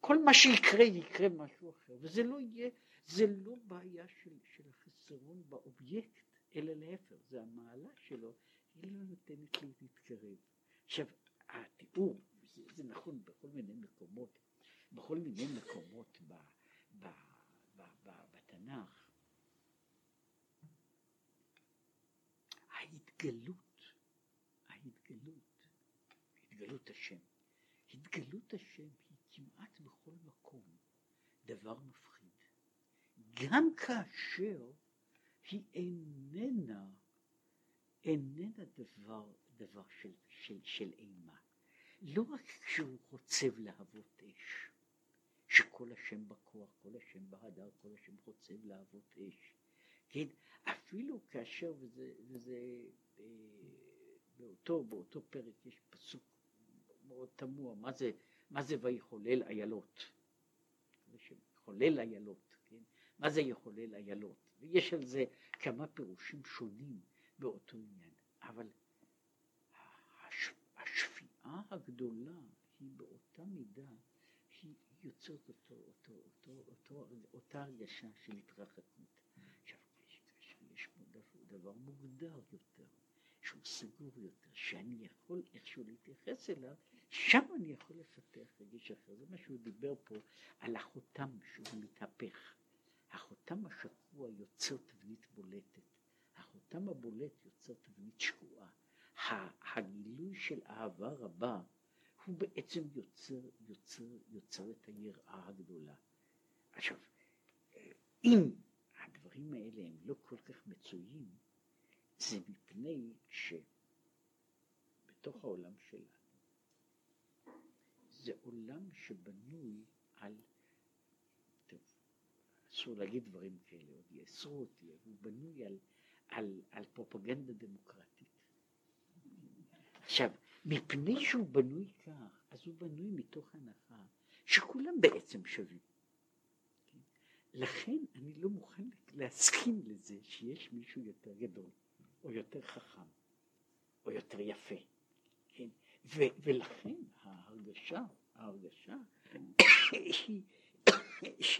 כל מה שיקרה יקרה משהו אחר, וזה לא יהיה, זה לא בעיה של, של החסרון באובייקט, אלא להפך, זה המעלה שלו, היא לא נותנת לי להתקרב. עכשיו, התיאור, זה, זה נכון בכל מיני מקומות, בכל מיני מקומות ב, ב, ב, ב, בתנ"ך, ההתגלות התגלות השם. התגלות השם היא כמעט בכל מקום דבר מפחיד. גם כאשר היא איננה, איננה דבר, דבר של, של, של אימה. לא רק כשהוא חוצב להבות אש, שכל השם בכוח, כל השם בהדר, כל השם חוצב להבות אש, כן, אפילו כאשר, וזה, וזה אה, באותו, באותו פרק יש פסוק מאוד תמוה, מה זה, מה זה ויחולל איילות? חולל איילות, כן? מה זה יחולל איילות? ויש על זה כמה פירושים שונים באותו עניין, אבל הש, השפיעה הגדולה היא באותה מידה, היא יוצרת אותו, אותו, אותו, אותו, אותה הרגשה של התרחקות. עכשיו, יש פה דבר מוגדר יותר, שהוא סגור יותר, שאני יכול איכשהו להתייחס אליו, שם אני יכול לפתח רגש אחר. זה מה שהוא דיבר פה על החותם שהוא מתהפך. החותם השקוע יוצר תבנית בולטת, החותם הבולט יוצר תבנית שקועה. הגילוי של אהבה רבה הוא בעצם יוצר, יוצר, יוצר את היראה הגדולה. עכשיו, אם הדברים האלה הם לא כל כך מצויים, זה מפני שבתוך העולם שלנו זה עולם שבנוי על, טוב, אסור להגיד דברים כאלה, עוד יאסרו אותי, הוא בנוי על, על, על פרופגנדה דמוקרטית. עכשיו, מפני שהוא בנוי כך, אז הוא בנוי מתוך הנחה שכולם בעצם שווים. לכן אני לא מוכן להסכים לזה שיש מישהו יותר גדול, או יותר חכם, או יותר יפה. כן? ו- ולכן ההרגשה, ההרגשה היא [COUGHS]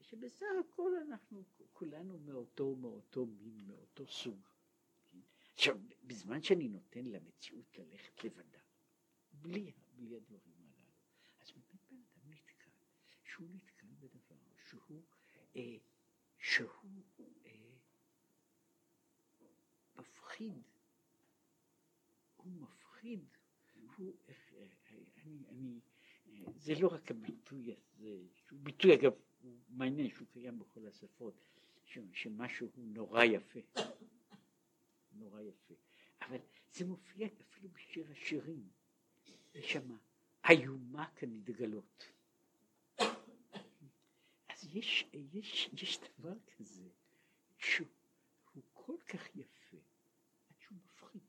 שבסך הכל אנחנו כולנו מאותו, מאותו מין, מאותו סוג. עכשיו, בזמן שאני נותן למציאות ללכת לבדה, בלי, בלי הדברים הללו, אז באמת בן אדם נתקל, שהוא נתקל בדבר שהוא, אה, שהוא אה, מפחיד, הוא מפחיד, הוא, אה, אה, אני, אני, אה, זה לא רק הביטוי הזה, שהוא ביטוי אגב, הוא מעניין שהוא קיים בכל השפות, שמשהו נורא יפה. נורא יפה. אבל זה מופיע אפילו בשיר השירים. יש שם איומה כנתגלות. אז יש, יש, יש דבר כזה שהוא כל כך יפה עד שהוא מפחיד.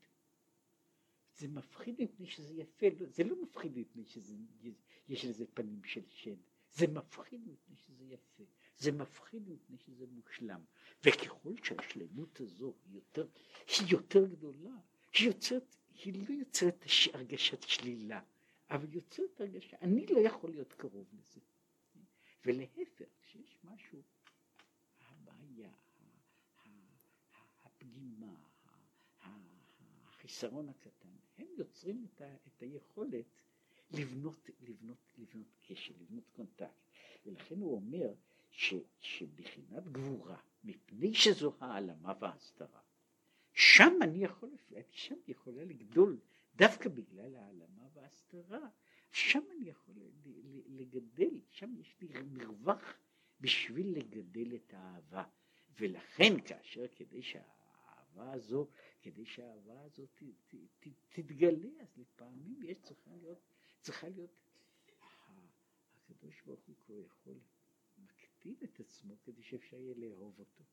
זה מפחיד מפני שזה יפה, לא, זה לא מפחיד מפני שיש לזה פנים של שד, זה מפחיד מפני שזה יפה, זה מפחיד מפני שזה מושלם. וככל שהשלמות הזו היא יותר, היא יותר גדולה, היא יוצרת, היא לא יוצרת הרגשת שלילה, אבל יוצרת הרגשה, אני לא יכול להיות קרוב לזה. ולהפך, כשיש משהו, הבעיה, הפגימה, החיסרון הקטן, הם יוצרים את, ה, את היכולת לבנות, לבנות, לבנות קשר, לבנות קונטקט. ולכן הוא אומר ש, שבחינת גבורה, מפני שזו העלמה וההסתרה, שם אני יכול, שם יכולה לגדול, דווקא בגלל העלמה וההסתרה, שם אני יכול לגדל, שם יש לי מרווח בשביל לגדל את האהבה. ולכן כאשר כדי שהאהבה הזו, כדי שהאהבה הזו ת, ת, ת, תתגלה, אז לפעמים יש צריכה להיות, צריכה להיות, הקדוש ברוך הוא יכול מקטין את עצמו כדי שאפשר יהיה לאהוב אותו.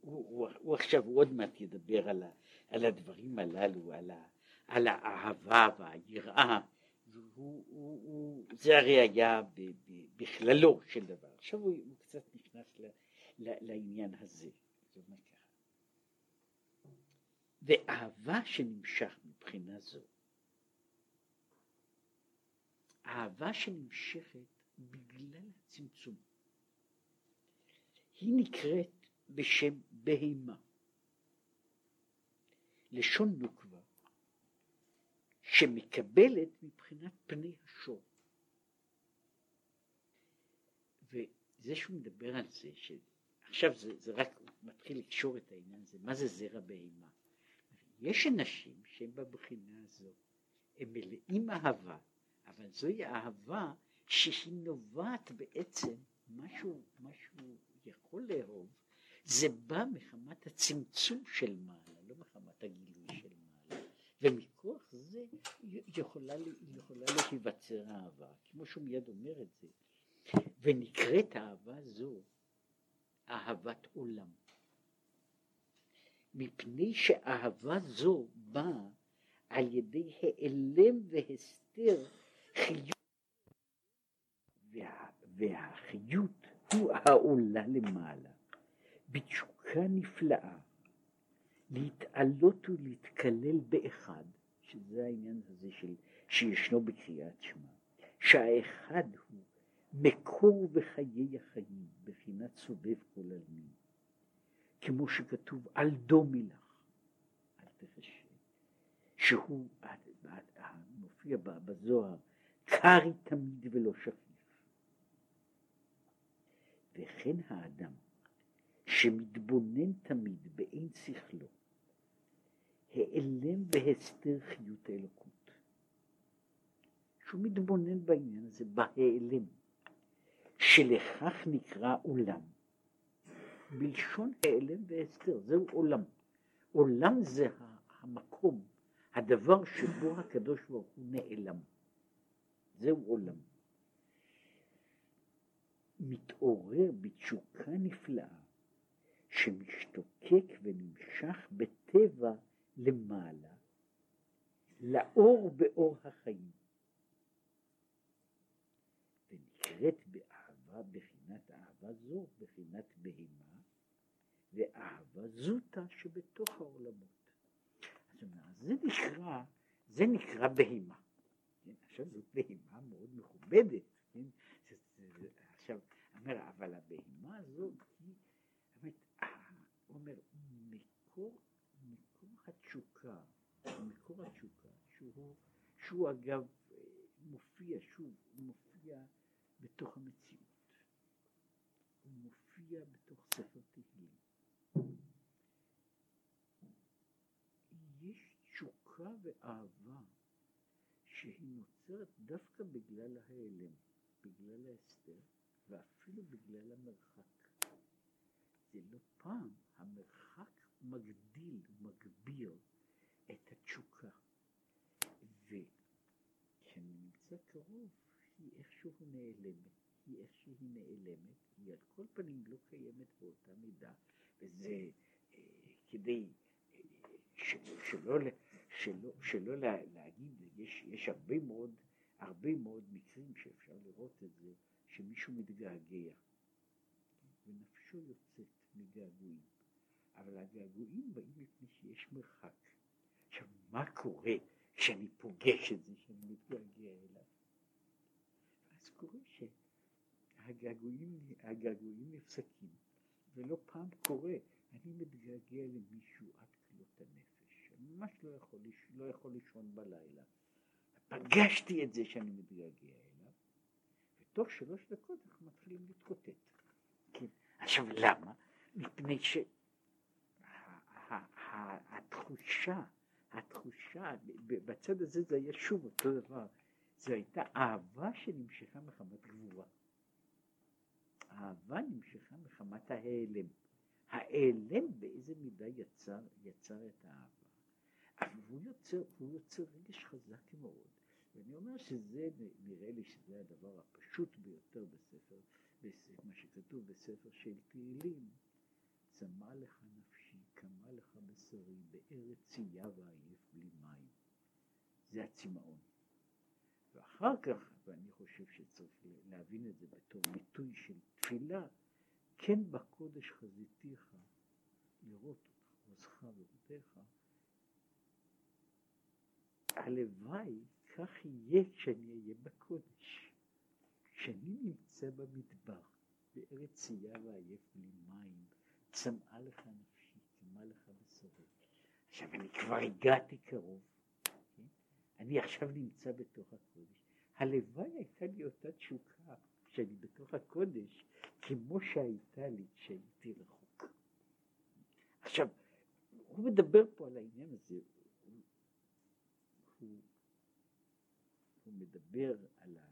הוא, הוא, הוא עכשיו, הוא עוד מעט ידבר על, ה, על הדברים הללו, על, ה, על האהבה והיראה, והוא, הוא, הוא, זה הרי היה ב, ב, בכללו של דבר. עכשיו הוא, הוא קצת נכנס ל, ל, לעניין הזה. זאת אומרת. ואהבה שנמשך מבחינה זו, אהבה שנמשכת בגלל הצמצום, היא נקראת בשם בהימה. לשון נוקבה שמקבלת מבחינת פני השור. וזה שהוא מדבר על זה, שעכשיו זה, זה רק מתחיל לקשור את העניין הזה, מה זה זרע בהימה? יש אנשים שהם בבחינה הזו, הם מלאים אהבה, אבל זוהי אהבה שהיא נובעת בעצם משהו, משהו יכול לאהוב, זה בא מחמת הצמצום של מעלה, לא מחמת הגילוי של מעלה. ומכוח זה יכולה, יכולה להיווצר אהבה, כמו שהוא מיד אומר את זה, ונקראת אהבה זו אהבת עולם. מפני שאהבה זו באה על ידי העלם והסתר חיות, וה, והחיות הוא העולה למעלה, בתשוקה נפלאה, להתעלות ולהתקלל באחד, שזה העניין הזה של, שישנו בקריאת שמע, שהאחד הוא מקור בחיי החיים, בחינת סובב כל עלמין, כמו שכתוב על דומי לך, אל שהוא מופיע בזוהר, קרי תמיד ולא שפיף. וכן האדם שמתבונן תמיד באין שכלו, העלם והסתר חיות האלוקות. שהוא מתבונן בעניין הזה, בהעלם, שלכך נקרא עולם. בלשון העלם והסתר, זהו עולם. עולם זה המקום, הדבר שבו הקדוש ברוך הוא נעלם. זהו עולם. מתעורר בתשוקה נפלאה, שמשתוקק ונמשך בטבע למעלה, לאור באור החיים, ונקראת באהבה, בחינת אהבה זו, בחינת בהמה, ואהבה זוטה שבתוך העולמות. אומרת, זה נקרא, זה נקרא בהמה. כן? עכשיו זאת בהמה מאוד מכובדת, כן? עכשיו, אומר, אבל הבהמה הזאת היא, הוא אומר, מקור, מקור התשוקה, מקור התשוקה, שהוא, שהוא אגב מופיע, שוב, הוא מופיע בתוך המציאות. הוא מופיע בתוך ספר תהילים. יש תשוקה ואהבה שהיא נוצרת דווקא בגלל ההיעלם, בגלל ההסתר, ואפילו בגלל המרחק. זה לא פעם, המרחק מגדיל ומגביר את התשוקה. וכשאני נמצא קרוב, היא איכשהו נעלמת, היא איכשהו נעלמת, היא על כל פנים לא קיימת באותה מידה, וזה אה, כדי אה, שלא, שלא, שלא, שלא להגיד, יש, יש הרבה מאוד, הרבה מאוד מקרים שאפשר לראות את זה, שמישהו מתגעגע, ונפשו יוצאת מגעגועים, אבל הגעגועים באים מפני שיש מרחק. עכשיו, מה קורה כשאני פוגש את זה, שאני מתגעגע אליו? אז קורה שהגעגועים נפסקים, ולא פעם קורה, אני מתגעגע למישהו עד כלות הנפש, ממש לא יכול, לא יכול לישון בלילה. פגשתי את זה שאני מתגעגע אליו, ותוך שלוש דקות אנחנו מתחילים להתקוטט. כן. עכשיו למה? מפני שהתחושה, התחושה, בצד הזה זה היה שוב אותו דבר, זו הייתה אהבה שנמשכה מחמת גבורה. האהבה נמשכה מחמת ההיעלם. ההיעלם באיזה מידה יצר, יצר את האהבה. אבל הוא יוצר, הוא יוצר רגש חזק מאוד. ואני אומר שזה, נראה לי שזה הדבר הפשוט ביותר בספר, מה שכתוב בספר של תהילים. צמא לך נפשי, קמה לך בשרי, בארץ צייה ועייף בלי מים. זה הצמאון. ואחר כך, ואני חושב שצריך להבין את זה בתור ביטוי של תפילה, כן בקודש חזיתיך, לראות אותך, עוזך ועובדיך, הלוואי כך יהיה כשאני אהיה בקודש. כשאני נמצא במדבר, בארץ צייה ועייף בלי מים, צמאה לך נפשי, צמאה לך בשרי. עכשיו אני כבר הגעתי קרוב, כן? אני עכשיו נמצא בתוך הקודש. הלוואי הייתה לי אותה תשוקה כשאני בתוך הקודש, כמו שהייתה לי כשהייתי רחוק. עכשיו, הוא מדבר פה על העניין הזה, הוא, הוא מדבר על, ה,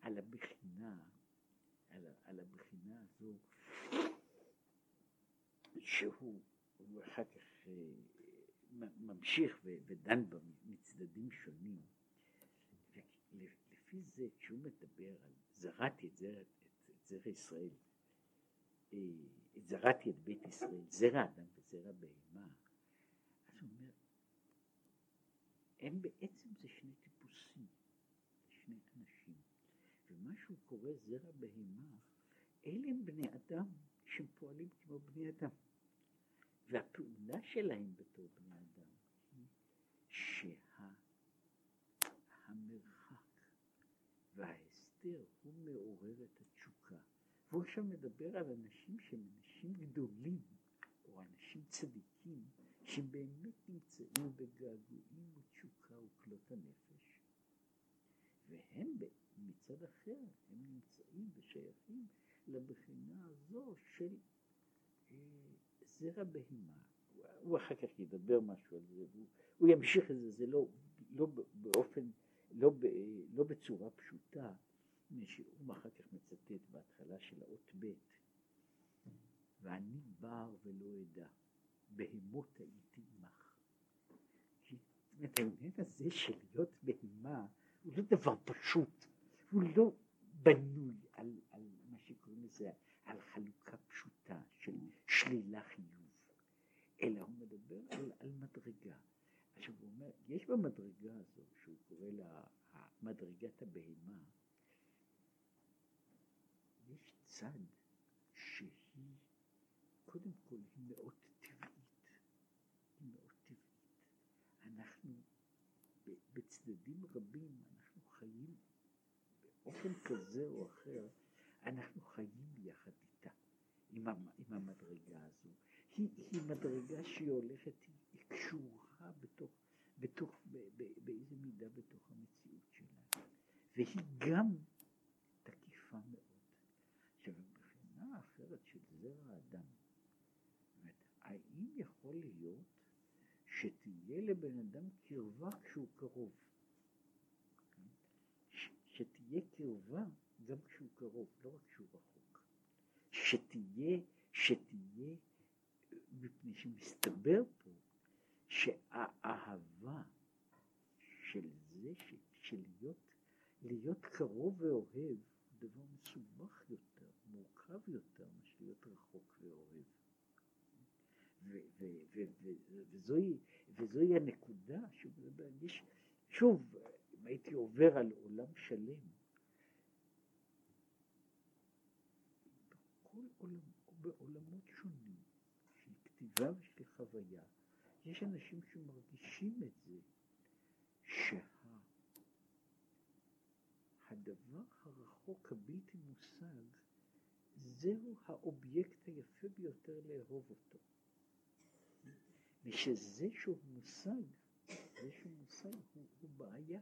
על הבחינה, על, על הבחינה הזו, שהוא, הוא אחר כך ממשיך ודן בה מצדדים שונים, לפי זה כשהוא מדבר על זרעתי את זרע, את, את זרע ישראל, אה, זרעתי את בית ישראל, זרע אדם וזרע בהמה, אז הוא אומר, הם בעצם זה שני טיפוסים, שני אנשים, ומה שהוא קורא זרע בהמה, אלה הם בני אדם שהם פועלים כמו בני אדם. והפעולה שלהם בתור בני אדם היא שהמרחק וההסתר הוא מעורר את התשוקה. והוא עכשיו מדבר על אנשים שהם אנשים גדולים, או אנשים צדיקים, שבאמת נמצאים בגעגועים ותשוקה וכלות הנפש. והם מצד אחר, הם נמצאים ושייכים לבחינה הזו של אה, זרע בהימה. הוא אחר כך ידבר משהו על זה, הוא, הוא ימשיך את זה, זה לא, לא באופן, לא, ב, לא בצורה פשוטה, הוא אחר כך מצטט בהתחלה של האות ב', ואני בר ולא אדע, בהמות הייתי עמך. זאת אומרת, העניין הזה של להיות בהמה הוא לא דבר פשוט, הוא לא בנוי על, על מה שקוראים לזה, על חלוקה פשוטה של שלילה חיוב, אלא הוא מדבר על, על מדרגה. עכשיו הוא אומר, יש במדרגה הזו, שהוא קורא לה מדרגת הבהמה, יש צד שהיא, קודם כל היא מאוד טבעית, היא מאוד טבעית. אנחנו בצדדים רבים, אנחנו חיים באופן כזה או אחר, אנחנו חיים יחד איתה, עם, עם המדרגה הזו. היא, היא מדרגה שהיא הולכת, היא קשורה בתוך, בתוך, באיזה מידה בתוך המציאות שלנו. והיא גם תקיפה מאוד. עכשיו, מבחינה אחרת של זרע האדם, האם יכול להיות שתהיה לבן אדם קרבה כשהוא קרוב? שתהיה קרבה גם כשהוא קרוב, לא רק כשהוא רחוק. שתהיה, שתהיה, מפני שמסתבר פה שהאהבה של זה, של, של להיות, להיות קרוב ואוהב, הוא דבר מסובך יותר, מורכב יותר, מאשר להיות רחוק ואוהב. וזוהי, וזוהי הנקודה שוב, אם הייתי עובר על עולם שלם, בכל עולם, בעולמות שונים של כתיבה ושל חוויה, יש אנשים שמרגישים את זה, שהדבר הרחוק הבלתי מושג, זהו האובייקט היפה ביותר לאהוב אותו. ושזה שהוא מושג, זה שהוא מושג הוא, הוא בעיה.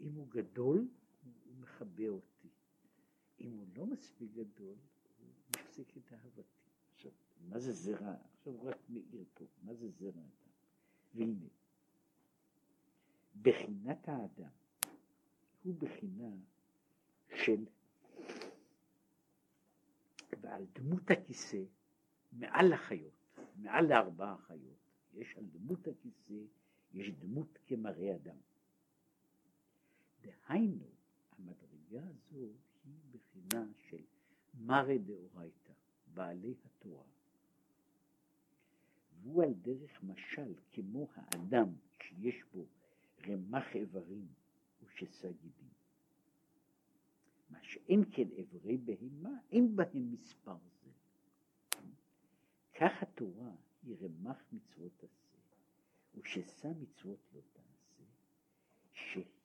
אם הוא גדול, הוא, מכבה אותי. אם הוא לא מספיק גדול, הוא מפסיק את אהבתי. עכשיו, מה זה זרע? עכשיו הוא רק מאיר פה, מה זה זרע אדם? והנה, בחינת האדם הוא בחינה של ועל דמות הכיסא מעל החיות, מעל לארבע החיות, יש על דמות הכיסא, יש דמות כמראה אדם. דהיינו, המדרגה הזו היא בחינה של מרא דאורייתא, בעלי התורה. והוא על דרך משל כמו האדם שיש בו רמ"ח איברים ושסה גידים. מה שאין כן איברי בהמה, אין בהם מספר זה. כך התורה היא רמ"ח מצוות עשה, וששא מצוות לא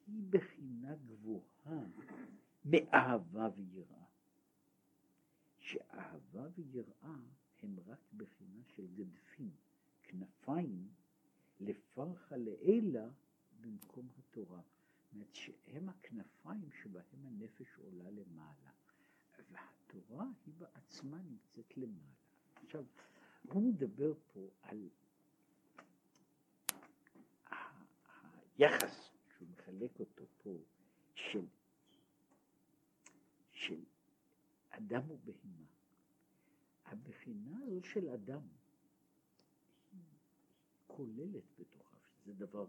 שהיא בחינה גבוהה מאהבה ויראה. שאהבה ויראה הם רק בחינה של גדפים, כנפיים, לפרחה לעילה במקום התורה. זאת אומרת שהם הכנפיים שבהם הנפש עולה למעלה, והתורה היא בעצמה נמצאת למעלה. עכשיו, הוא מדבר פה על היחס מחלק אותו פה של, של אדם ובהמה. הבחינה הזו של אדם כוללת בתוכה, שזה דבר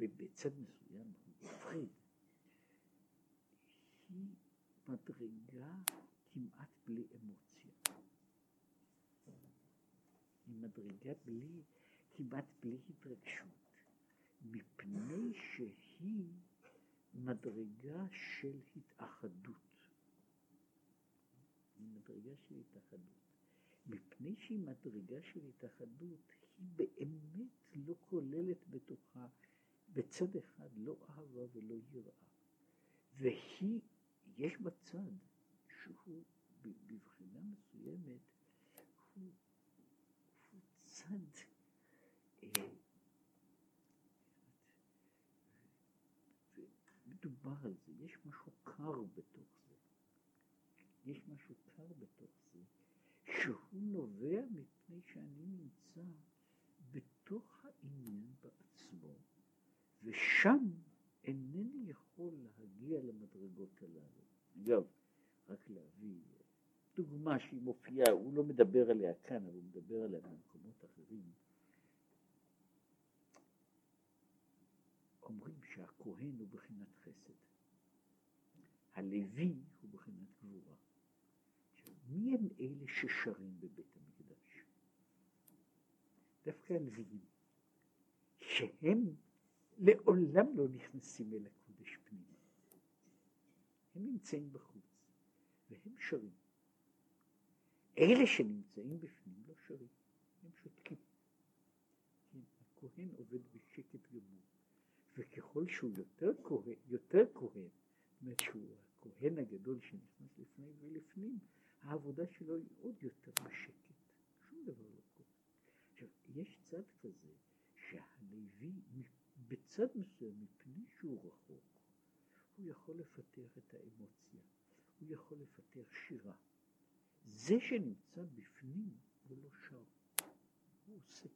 בצד מסוים מפחיד, היא מדרגה כמעט בלי אמוציה. היא מדרגה בלי, כמעט בלי התרגשות, מפני שהיא מדרגה של התאחדות. היא מדרגה של התאחדות. מפני שהיא מדרגה של התאחדות, היא באמת לא כוללת בתוכה בצד אחד לא אהבה ולא יראה. והיא, יש בה צד שהוא בבחינה מסוימת, הוא, הוא צד אה, מדובר על זה, יש משהו קר בתוך זה. יש משהו קר בתוך זה, שהוא נובע מפני שאני נמצא בתוך העניין בעצמו, ושם אינני יכול להגיע למדרגות הללו. אגב, רק להביא דוגמה שהיא מופיעה, הוא לא מדבר עליה כאן, אבל הוא מדבר עליה במקומות אחרים. אומרים שהכהן הוא בחינת חסד, הלוי הוא בחינת גבורה. מי הם אלה ששרים בבית המקדש? דווקא הלוויים, שהם לעולם לא נכנסים אל הקודש פנימה. הם נמצאים בחוץ, והם שרים. אלה שנמצאים בפנים לא שרים, הם שותקים. כן, הכהן עובד בשקט גמור. וככל שהוא יותר כהן, יותר כהן, זאת אומרת שהוא הכהן הגדול שנכנס לפני ולפנים, העבודה שלו היא עוד יותר בשקט, שום דבר לא קורה. עכשיו, יש צד כזה שהלוי בצד מסוים, מפני שהוא רחוק, הוא יכול לפתח את האמוציה, הוא יכול לפתח שירה. זה שנמצא בפנים הוא לא שר, הוא עושה.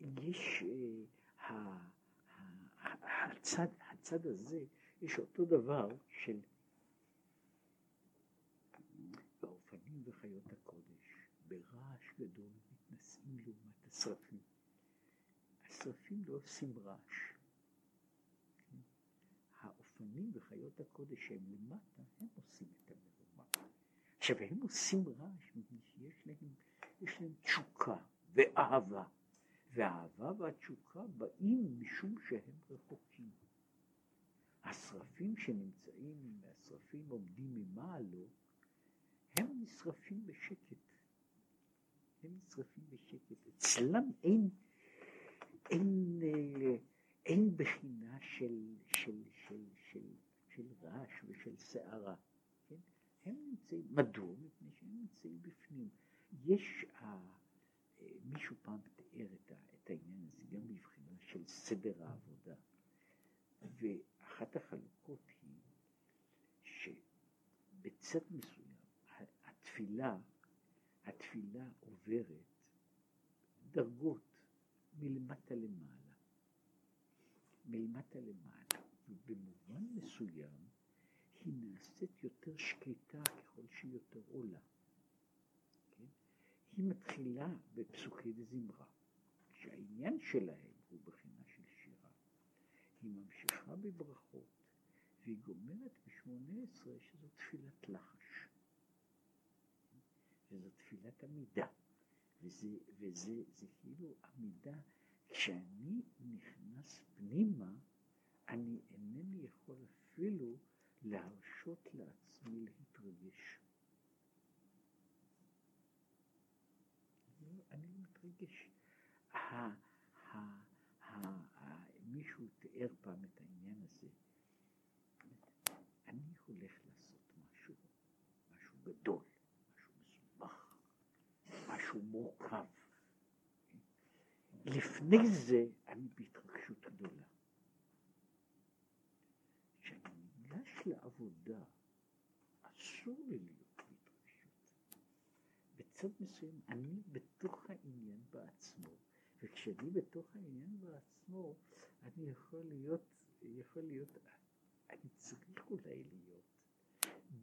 יש uh, הצד, הצד הזה, יש אותו דבר של באופנים וחיות הקודש, ברעש גדול מתנשאים לעומת השרפים. השרפים לא עושים רעש. האופנים וחיות הקודש שהם למטה, הם עושים את המהומה. עכשיו, הם עושים רעש מפני שיש להם, להם תשוקה ואהבה. והאהבה והתשוקה באים משום שהם רחוקים. השרפים שנמצאים, השרפים עומדים ממעלו, הם נשרפים בשקט. הם נשרפים בשקט. אצלם אין, אין, אין בחינה של, של, של, של, של רעש ושל סערה. כן? הם נמצאים, מדוע? מפני שהם נמצאים בפנים. יש, אה, מישהו פעם תיאר את, את העניין הזה גם מבחינה של סדר העבודה. ואחת החלוקות היא שבצד מסוים התפילה, התפילה עוברת דרגות מלמטה למעלה. מלמטה למעלה. ובמובן מסוים היא נעשית יותר שקטה ככל שהיא יותר עולה. היא מתחילה בפסוקי דזמרה. שהעניין שלהם הוא בחינה של שירה. היא ממשיכה בברכות, והיא גומרת בשמונה עשרה שזו תפילת לחש. וזו תפילת עמידה. וזה, וזה זה כאילו עמידה, כשאני נכנס פנימה, אני אינני יכול אפילו להרשות לעצמי להתרגש. אני לא מתרגש. מישהו תיאר פעם את העניין הזה. אני הולך לעשות משהו, משהו גדול, משהו מסובך, משהו מורכב. לפני זה אני בהתרגשות גדולה. כשאני ניגש לעבודה, אסור לי. בצד מסוים אני בתוך העניין בעצמו. וכשאני בתוך העניין בעצמו, אני יכול להיות, יכול להיות, אני צריך אולי להיות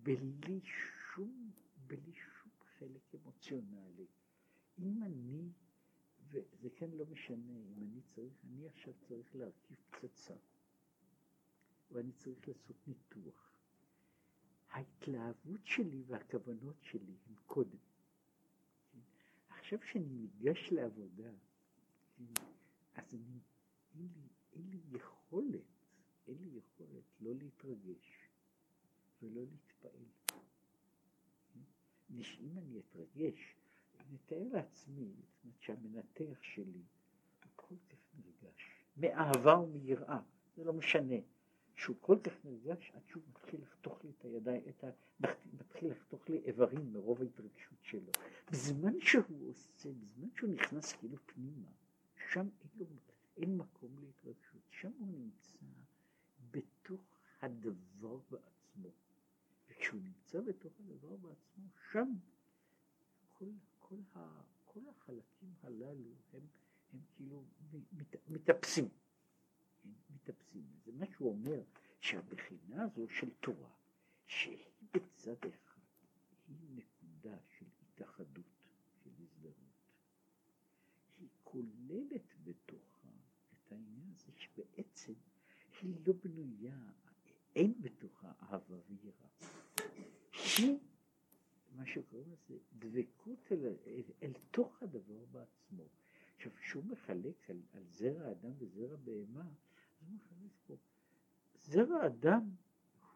בלי שום, בלי שום חלק אמוציונלי. אם אני, וזה כן לא משנה אם אני צריך, אני עכשיו צריך להרכיב פצצה, ואני צריך לעשות ניתוח. ההתלהבות שלי והכוונות שלי הם קודם. עכשיו שאני ניגש לעבודה, אז אני, אין לי, אין לי יכולת, אין לי יכולת לא להתרגש ולא להתפעל. אם אני אתרגש, אני אתאר לעצמי, זאת אומרת שהמנתח שלי הוא כל כך נרגש, מאהבה ומיראה, זה לא משנה, שהוא כל כך נרגש עד שהוא מתחיל לחתוך לי את הידיים, את ה... מתחיל לחתוך לי איברים מרוב ההתרגשות שלו. בזמן שהוא עושה, בזמן שהוא נכנס כאילו פנימה, שם אין, לו, אין מקום להתרגשות, שם הוא נמצא בתוך הדבר בעצמו. וכשהוא נמצא בתוך הדבר בעצמו, שם כל, כל, ה, כל החלקים הללו הם, הם כאילו מת, מתאפסים. מתאפסים. זה מה שהוא אומר, שהבחינה הזו של תורה, שהיא בצד אחד, היא נקודה של התאחדות, של הזדהות. היא כוללת בתוכה את העניין הזה שבעצם היא לא בנויה, אין בתוכה אהבה ויראה. היא, מה שקוראים לזה, דבקות אל, אל, אל תוך הדבר בעצמו. עכשיו, כשהוא מחלק על, על זרע אדם וזרע בהמה, אז מחלק פה. זרע אדם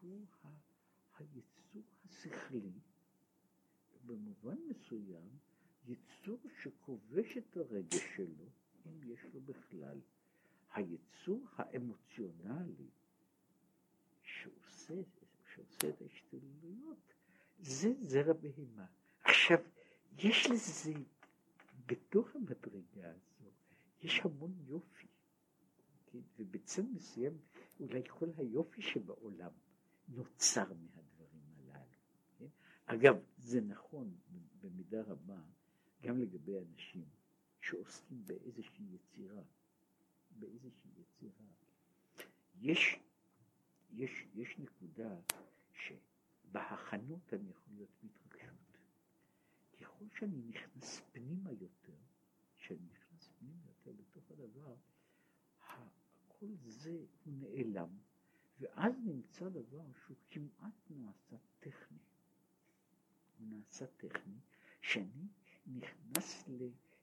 הוא היצור השכלי, במובן מסוים, יצור שכובש את הרגש שלו, אם יש לו בכלל. היצור האמוציונלי שעושה, שעושה את ההשתוללויות, זה זרע בהמה. עכשיו, יש לזה, בתוך המדרגה הזו, יש המון יופי. כן? ובצד מסוים, אולי כל היופי שבעולם נוצר מהדברים הללו. כן? אגב, זה נכון במידה רבה גם לגבי אנשים שעוסקים באיזושהי יצירה. באיזושהי יצירה. יש, יש, יש נקודה שבהכנות אני יכול להיות בהתרגשות. ככל שאני נכנס פנימה יותר, כשאני נכנס פנימה יותר בתוך הדבר, כל זה הוא נעלם, ואז נמצא דבר שהוא כמעט נעשה טכני. הוא נעשה טכני, שאני נכנס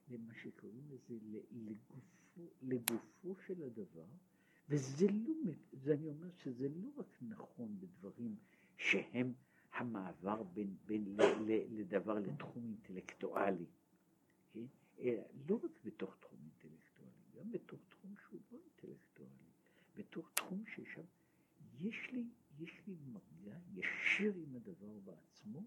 למה שקוראים לזה לגופו, לגופו של הדבר, וזה לא, זה אני אומר שזה לא רק נכון בדברים שהם המעבר בין, בין ל, ל, לדבר לתחום אינטלקטואלי, כן? לא רק בתוך תחום גם בתוך תחום שהוא לא אינטלקטואלי, בתוך תחום ששם יש לי, יש לי מגע ישיר עם הדבר בעצמו,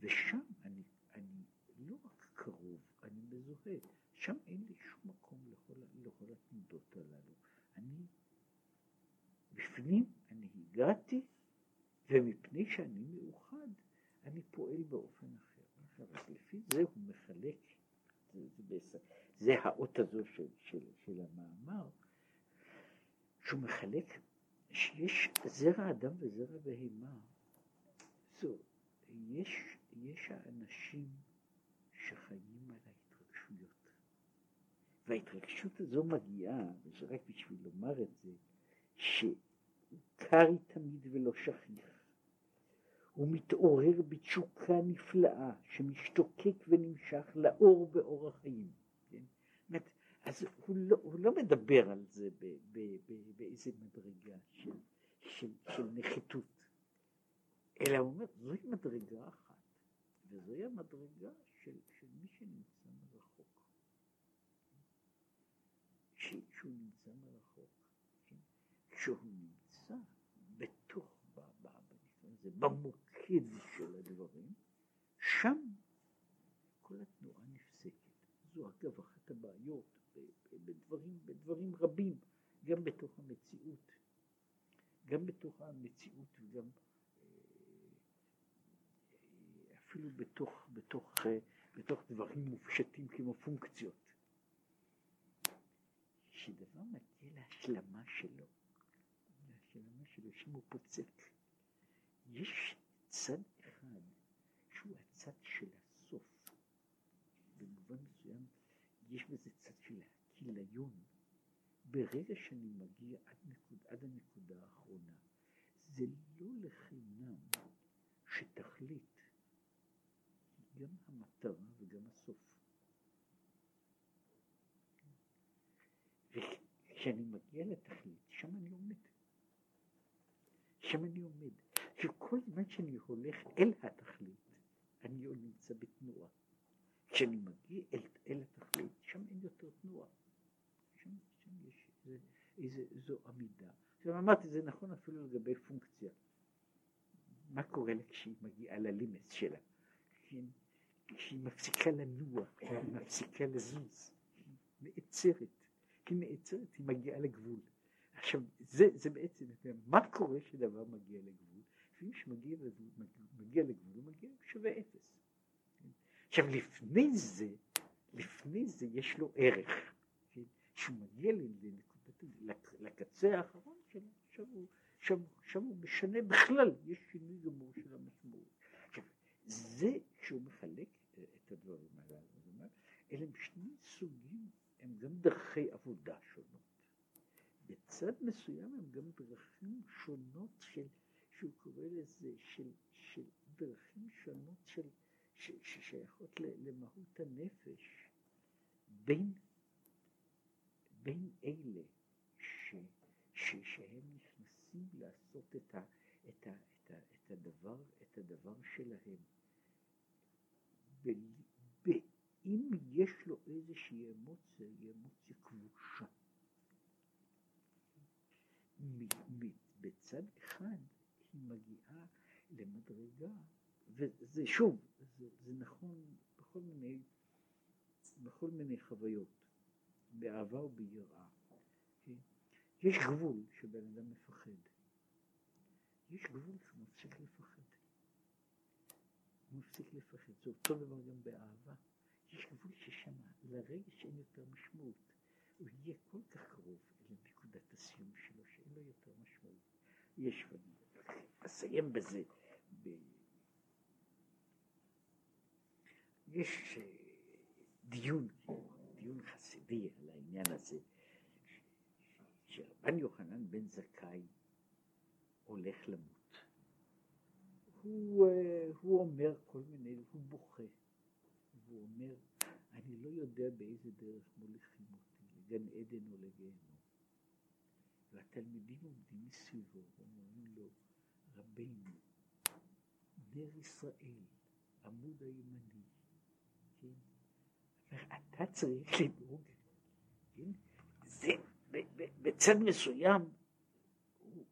ושם אני, אני לא רק קרוב, אני מזוהה, שם אין לי שום מקום לכל, לכל התנודות הללו. אני, בפנים אני הגעתי, ומפני שאני מאוחד, אני פועל באופן אחר. עכשיו, לפי זה הוא מחלק, זה, זה, זה, האות הזו של, של, של המאמר, שהוא מחלק שיש זרע אדם וזרע בהמה. זו, יש, יש האנשים שחיים על ההתרגשויות. וההתרגשות הזו מגיעה, וזה רק בשביל לומר את זה, שקר תמיד ולא שכיח. הוא מתעורר בתשוקה נפלאה שמשתוקק ונמשך לאור באור החיים. כן? אז הוא לא, הוא לא מדבר על זה ב, ב, ב, באיזה מדרגה של, של, של נחיתות, אלא הוא אומר, זוהי מדרגה אחת, וזוהי המדרגה של, של מי שנמצא מרחוק. שהוא נמצא מרחוק, כן? כשהוא נמצא בתוך, במוקד של הדברים, שם כל התנועה נפסקת. זו אגב אחת הבעיות בדברים רבים, גם בתוך המציאות, גם בתוך המציאות וגם אפילו בתוך, בתוך, בתוך דברים מופשטים כמו פונקציות. כשדבר מגיע להשלמה שלו, להשלמה שלו, שהוא פוצק, יש צד אחד שהוא הצד של הסוף. במובן מסוים יש בזה צד של הכיליון, ברגע שאני מגיע עד, נקוד, עד הנקודה האחרונה, זה לא לחינם שתכלית היא גם המטרה וגם הסוף. וכשאני מגיע לתכלית, שם אני עומד. שם אני עומד. שכל זמן שאני הולך אל התכלית, אני עוד נמצא בתנועה. כשאני מגיע אל, אל התכלית, שם אין יותר תנועה. שם, יש איזה, איזה, זו עמידה. עכשיו אמרתי, זה נכון אפילו לגבי פונקציה. מה קורה לה כשהיא מגיעה ללימס שלה? כשהיא, כשהיא מפסיקה לנוע, היא מפסיקה לזוז, היא נעצרת. היא נעצרת, היא מגיעה לגבול. עכשיו, זה, זה בעצם, מה קורה כשדבר מגיע לגבול? לפעמים כשמגיע לגבול, מגיע לגבול, הוא מגיע שווה אפס. עכשיו, לפני זה, לפני זה יש לו ערך. כשהוא מגיע לקצה האחרון עכשיו הוא, עכשיו, עכשיו הוא משנה בכלל, יש שינוי גמור של המשמעות. עכשיו, זה כשהוא מחלק את הדברים האלה, אלה שני סוגים, הם גם דרכי עבודה שונות. בצד מסוים הם גם דרכים שונות של, שהוא קורא לזה, של, של דרכים שונות של, ש, ששייכות למהות הנפש, בין, בין אלה ש, ש, שהם נכנסים לעשות את, ה, את, ה, את, ה, את, הדבר, את הדבר שלהם, ואם יש לו איזושהי אמוציה, היא אמוציה כבושה. בצד אחד היא מגיעה למדרגה, וזה שוב, זה, זה נכון בכל מיני, בכל מיני חוויות, באהבה וביראה. יש גבול שבן אדם מפחד. יש גבול שהוא מפסיק לפחד. הוא מפסיק לפחד. זה אותו דבר גם באהבה. יש גבול ששם, לרגע שאין יותר משמעות, הוא יהיה כל כך קרוב אל נקודת הסיום שלו, שאין לו יותר משמעות. יש, ואני אסיים בזה. ב... יש אה, דיון, דיון חסידי על העניין הזה, שרבן יוחנן בן זכאי הולך למות. הוא, אה, הוא אומר כל מיני, הוא בוכה, והוא אומר, אני לא יודע באיזה דרך מוליכים אותי, לגן עדן או לגיהנום. והתלמידים עומדים מסביבו ואומרים לו, רבינו, נר ישראל, עמוד הימני, כן? אתה צריך לדאוג, כן? זה בצד מסוים,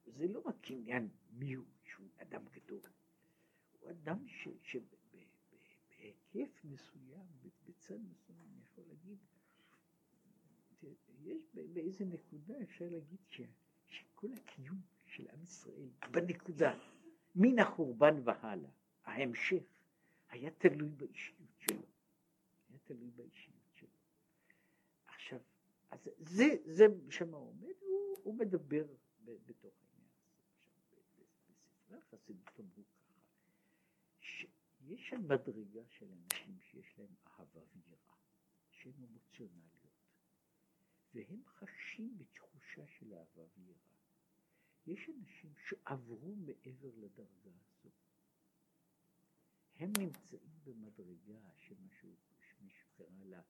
זה לא רק עניין מי הוא, שהוא אדם גדול, הוא אדם שבהיקף מסוים, בצד מסוים, אני יכול להגיד, יש באיזה נקודה אפשר להגיד שכל הקיום של עם ישראל בנקודה, מן החורבן והלאה, ההמשך, היה תלוי באישיות שלו. תלוי באישיות שלו. עכשיו, אז זה, זה שם עומד, הוא, הוא מדבר בתוך העניין הזה. בספרי החסידות אמרו ככה, שיש מדרגה של אנשים שיש להם אהבה ויראה, שהן אמוציונליות. והם חשים בתחושה של אהבה ויראה. יש אנשים שעברו מעבר לדרגה הזו. הם נמצאים במדרגה שמשהו, שמישהו קרא לה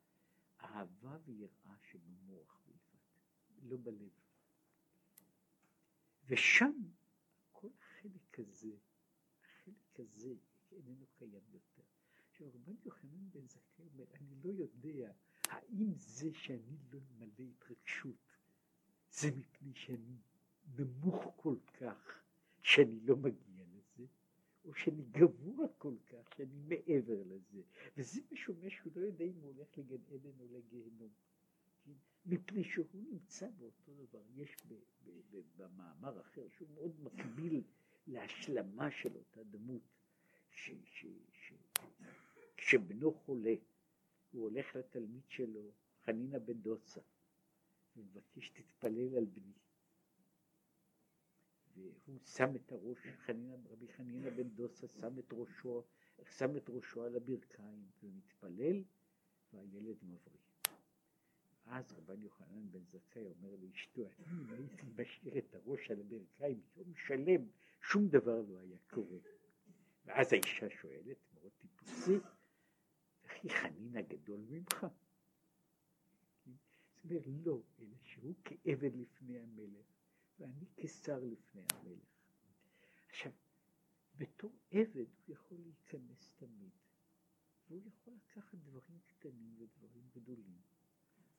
אהבה ויראה שבמוח בלבד, לא בלב. ושם כל החלק הזה, החלק הזה איננו קיים יותר. עכשיו רבן יוחנן בן זכאי אומר, אני לא יודע האם זה שאני לא מלא התרגשות זה מפני שאני נמוך כל כך שאני לא מגיע או שאני גבוה כל כך שאני מעבר לזה, וזה משומע שהוא לא יודע אם הוא הולך לגן עדן או לגיהנום, כן? מפני שהוא נמצא באותו דבר, יש ב, ב, ב, במאמר אחר שהוא מאוד מקביל להשלמה של אותה דמות, ש, ש, ש, כשבנו חולה הוא הולך לתלמיד שלו, חנינא בן דוצה, ומבקש תתפלל על בני. והוא שם את הראש, חנינא, רבי חנינא בן דוסה שם את ראשו, שם את ראשו על הברכיים ומתפלל, והילד מבריא. אז רבן יוחנן בן זכאי אומר לאשתו, אני אם הייתי משאיר את הראש על הברכיים יום שלם, שום דבר לא היה קורה. ואז האישה שואלת, מאוד טיפוסי, וכי חנין הגדול ממך? זאת אומרת, לא, אלא שהוא כעבד לפני המלך, ואני כשר לפני המלך. עכשיו, בתור עבד הוא יכול להיכנס תמיד, והוא יכול לקחת דברים קטנים ודברים גדולים.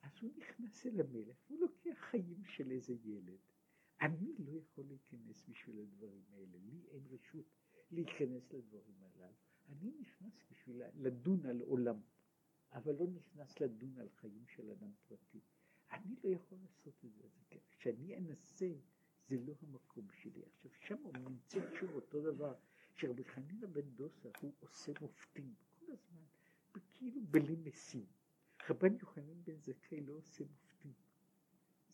אז הוא נכנס אל המלך, הוא לוקח חיים של איזה ילד. אני לא יכול להיכנס בשביל הדברים האלה, לי אין רשות להיכנס לדברים הללו. אני נכנס בשביל לדון על עולם, אבל לא נכנס לדון על חיים של אדם פרטי. אני לא יכול לעשות את זה. כשאני אנסה, זה לא המקום שלי. עכשיו, שם הוא נמצא שוב אותו דבר, שרבי חנינא בן דוסה הוא עושה מופתים כל הזמן, כאילו בלי משים. רבן יוחנן בן זכאי לא עושה מופתים.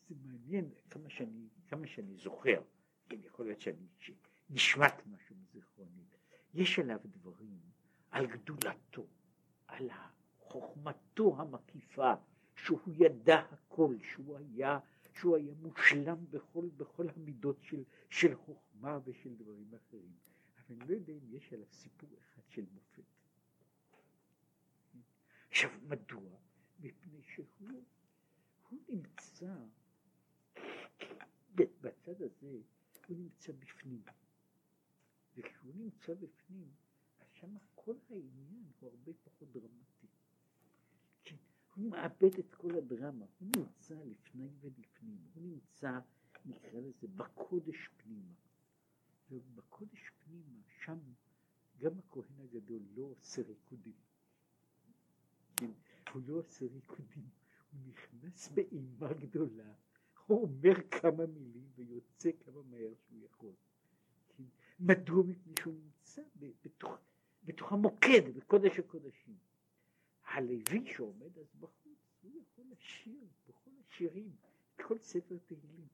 זה מעניין כמה שאני, כמה שאני זוכר, כן, יכול להיות שאני נשמט משהו מזיכרוני. יש עליו דברים על גדולתו, על חוכמתו המקיפה, שהוא ידע הכל, שהוא היה, שהוא היה מושלם בכל, בכל המידות של, של חוכמה ושל דברים אחרים. אבל אני לא יודע אם יש עליו סיפור אחד של מופת. עכשיו, מדוע? מפני שהוא הוא נמצא בצד הזה, הוא נמצא בפנים. וכשהוא נמצא בפנים, אז שם כל העניין הוא הרבה פחות דרמטי. הוא מאבד את כל הדרמה, הוא נמצא לפני ולפנים, הוא נמצא, נקרא לזה, בקודש פנימה. ובקודש פנימה, שם גם הכהן הגדול לא עושה ריקודים. כן, הוא לא עושה ריקודים, הוא נכנס באימה גדולה, הוא אומר כמה מילים ויוצא כמה מהר שהוא יכול. כן? מדוע? מפני שהוא נמצא בתוך, בתוך המוקד, בקודש הקודשים. הלוי שעומד אז בחוץ, הוא יכול לשיר בכל השירים, את כל ספר תהילים.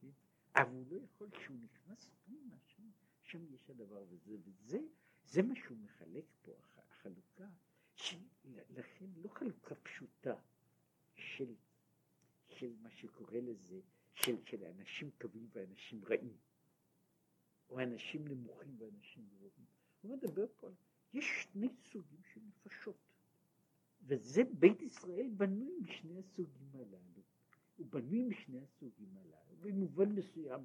כן? אבל הוא לא יכול, כשהוא נכנס פנימה, שם, שם יש הדבר הזה, וזה זה מה שהוא מחלק פה, החלוקה. לכן לא חלוקה פשוטה של, של מה שקורא לזה, של, של אנשים טובים ואנשים רעים, או אנשים נמוכים ואנשים גבוהים. הוא מדבר פה על, יש שני סוגים של נפשות, וזה בית ישראל בנוי משני הסוגים הללו. הוא בנוי משני הסוגים הללו, במובן מסוים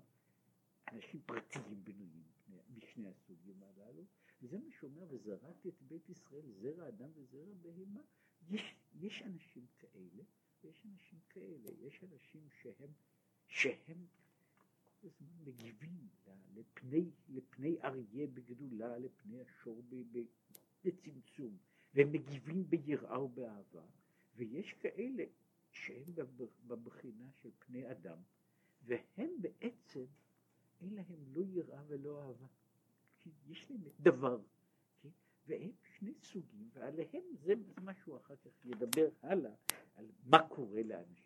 אנשים פרטיים בנויים משני הסוגים הללו, וזה מה שאומר, וזרעתי את בית ישראל, זרע אדם וזרע בהמה. יש, יש אנשים כאלה, ויש אנשים כאלה. יש אנשים שהם, שהם מגיבים לפני, לפני אריה בגדולה, לפני השור בצמצום, והם מגיבים ביראה ובאהבה, ויש כאלה שהם בבחינה של פני אדם, והם בעצם אין להם לא יראה ולא אהבה. כי יש להם דבר, כן? והם שני סוגים, ועליהם זה משהו אחר כך ידבר הלאה, על מה קורה לאנשים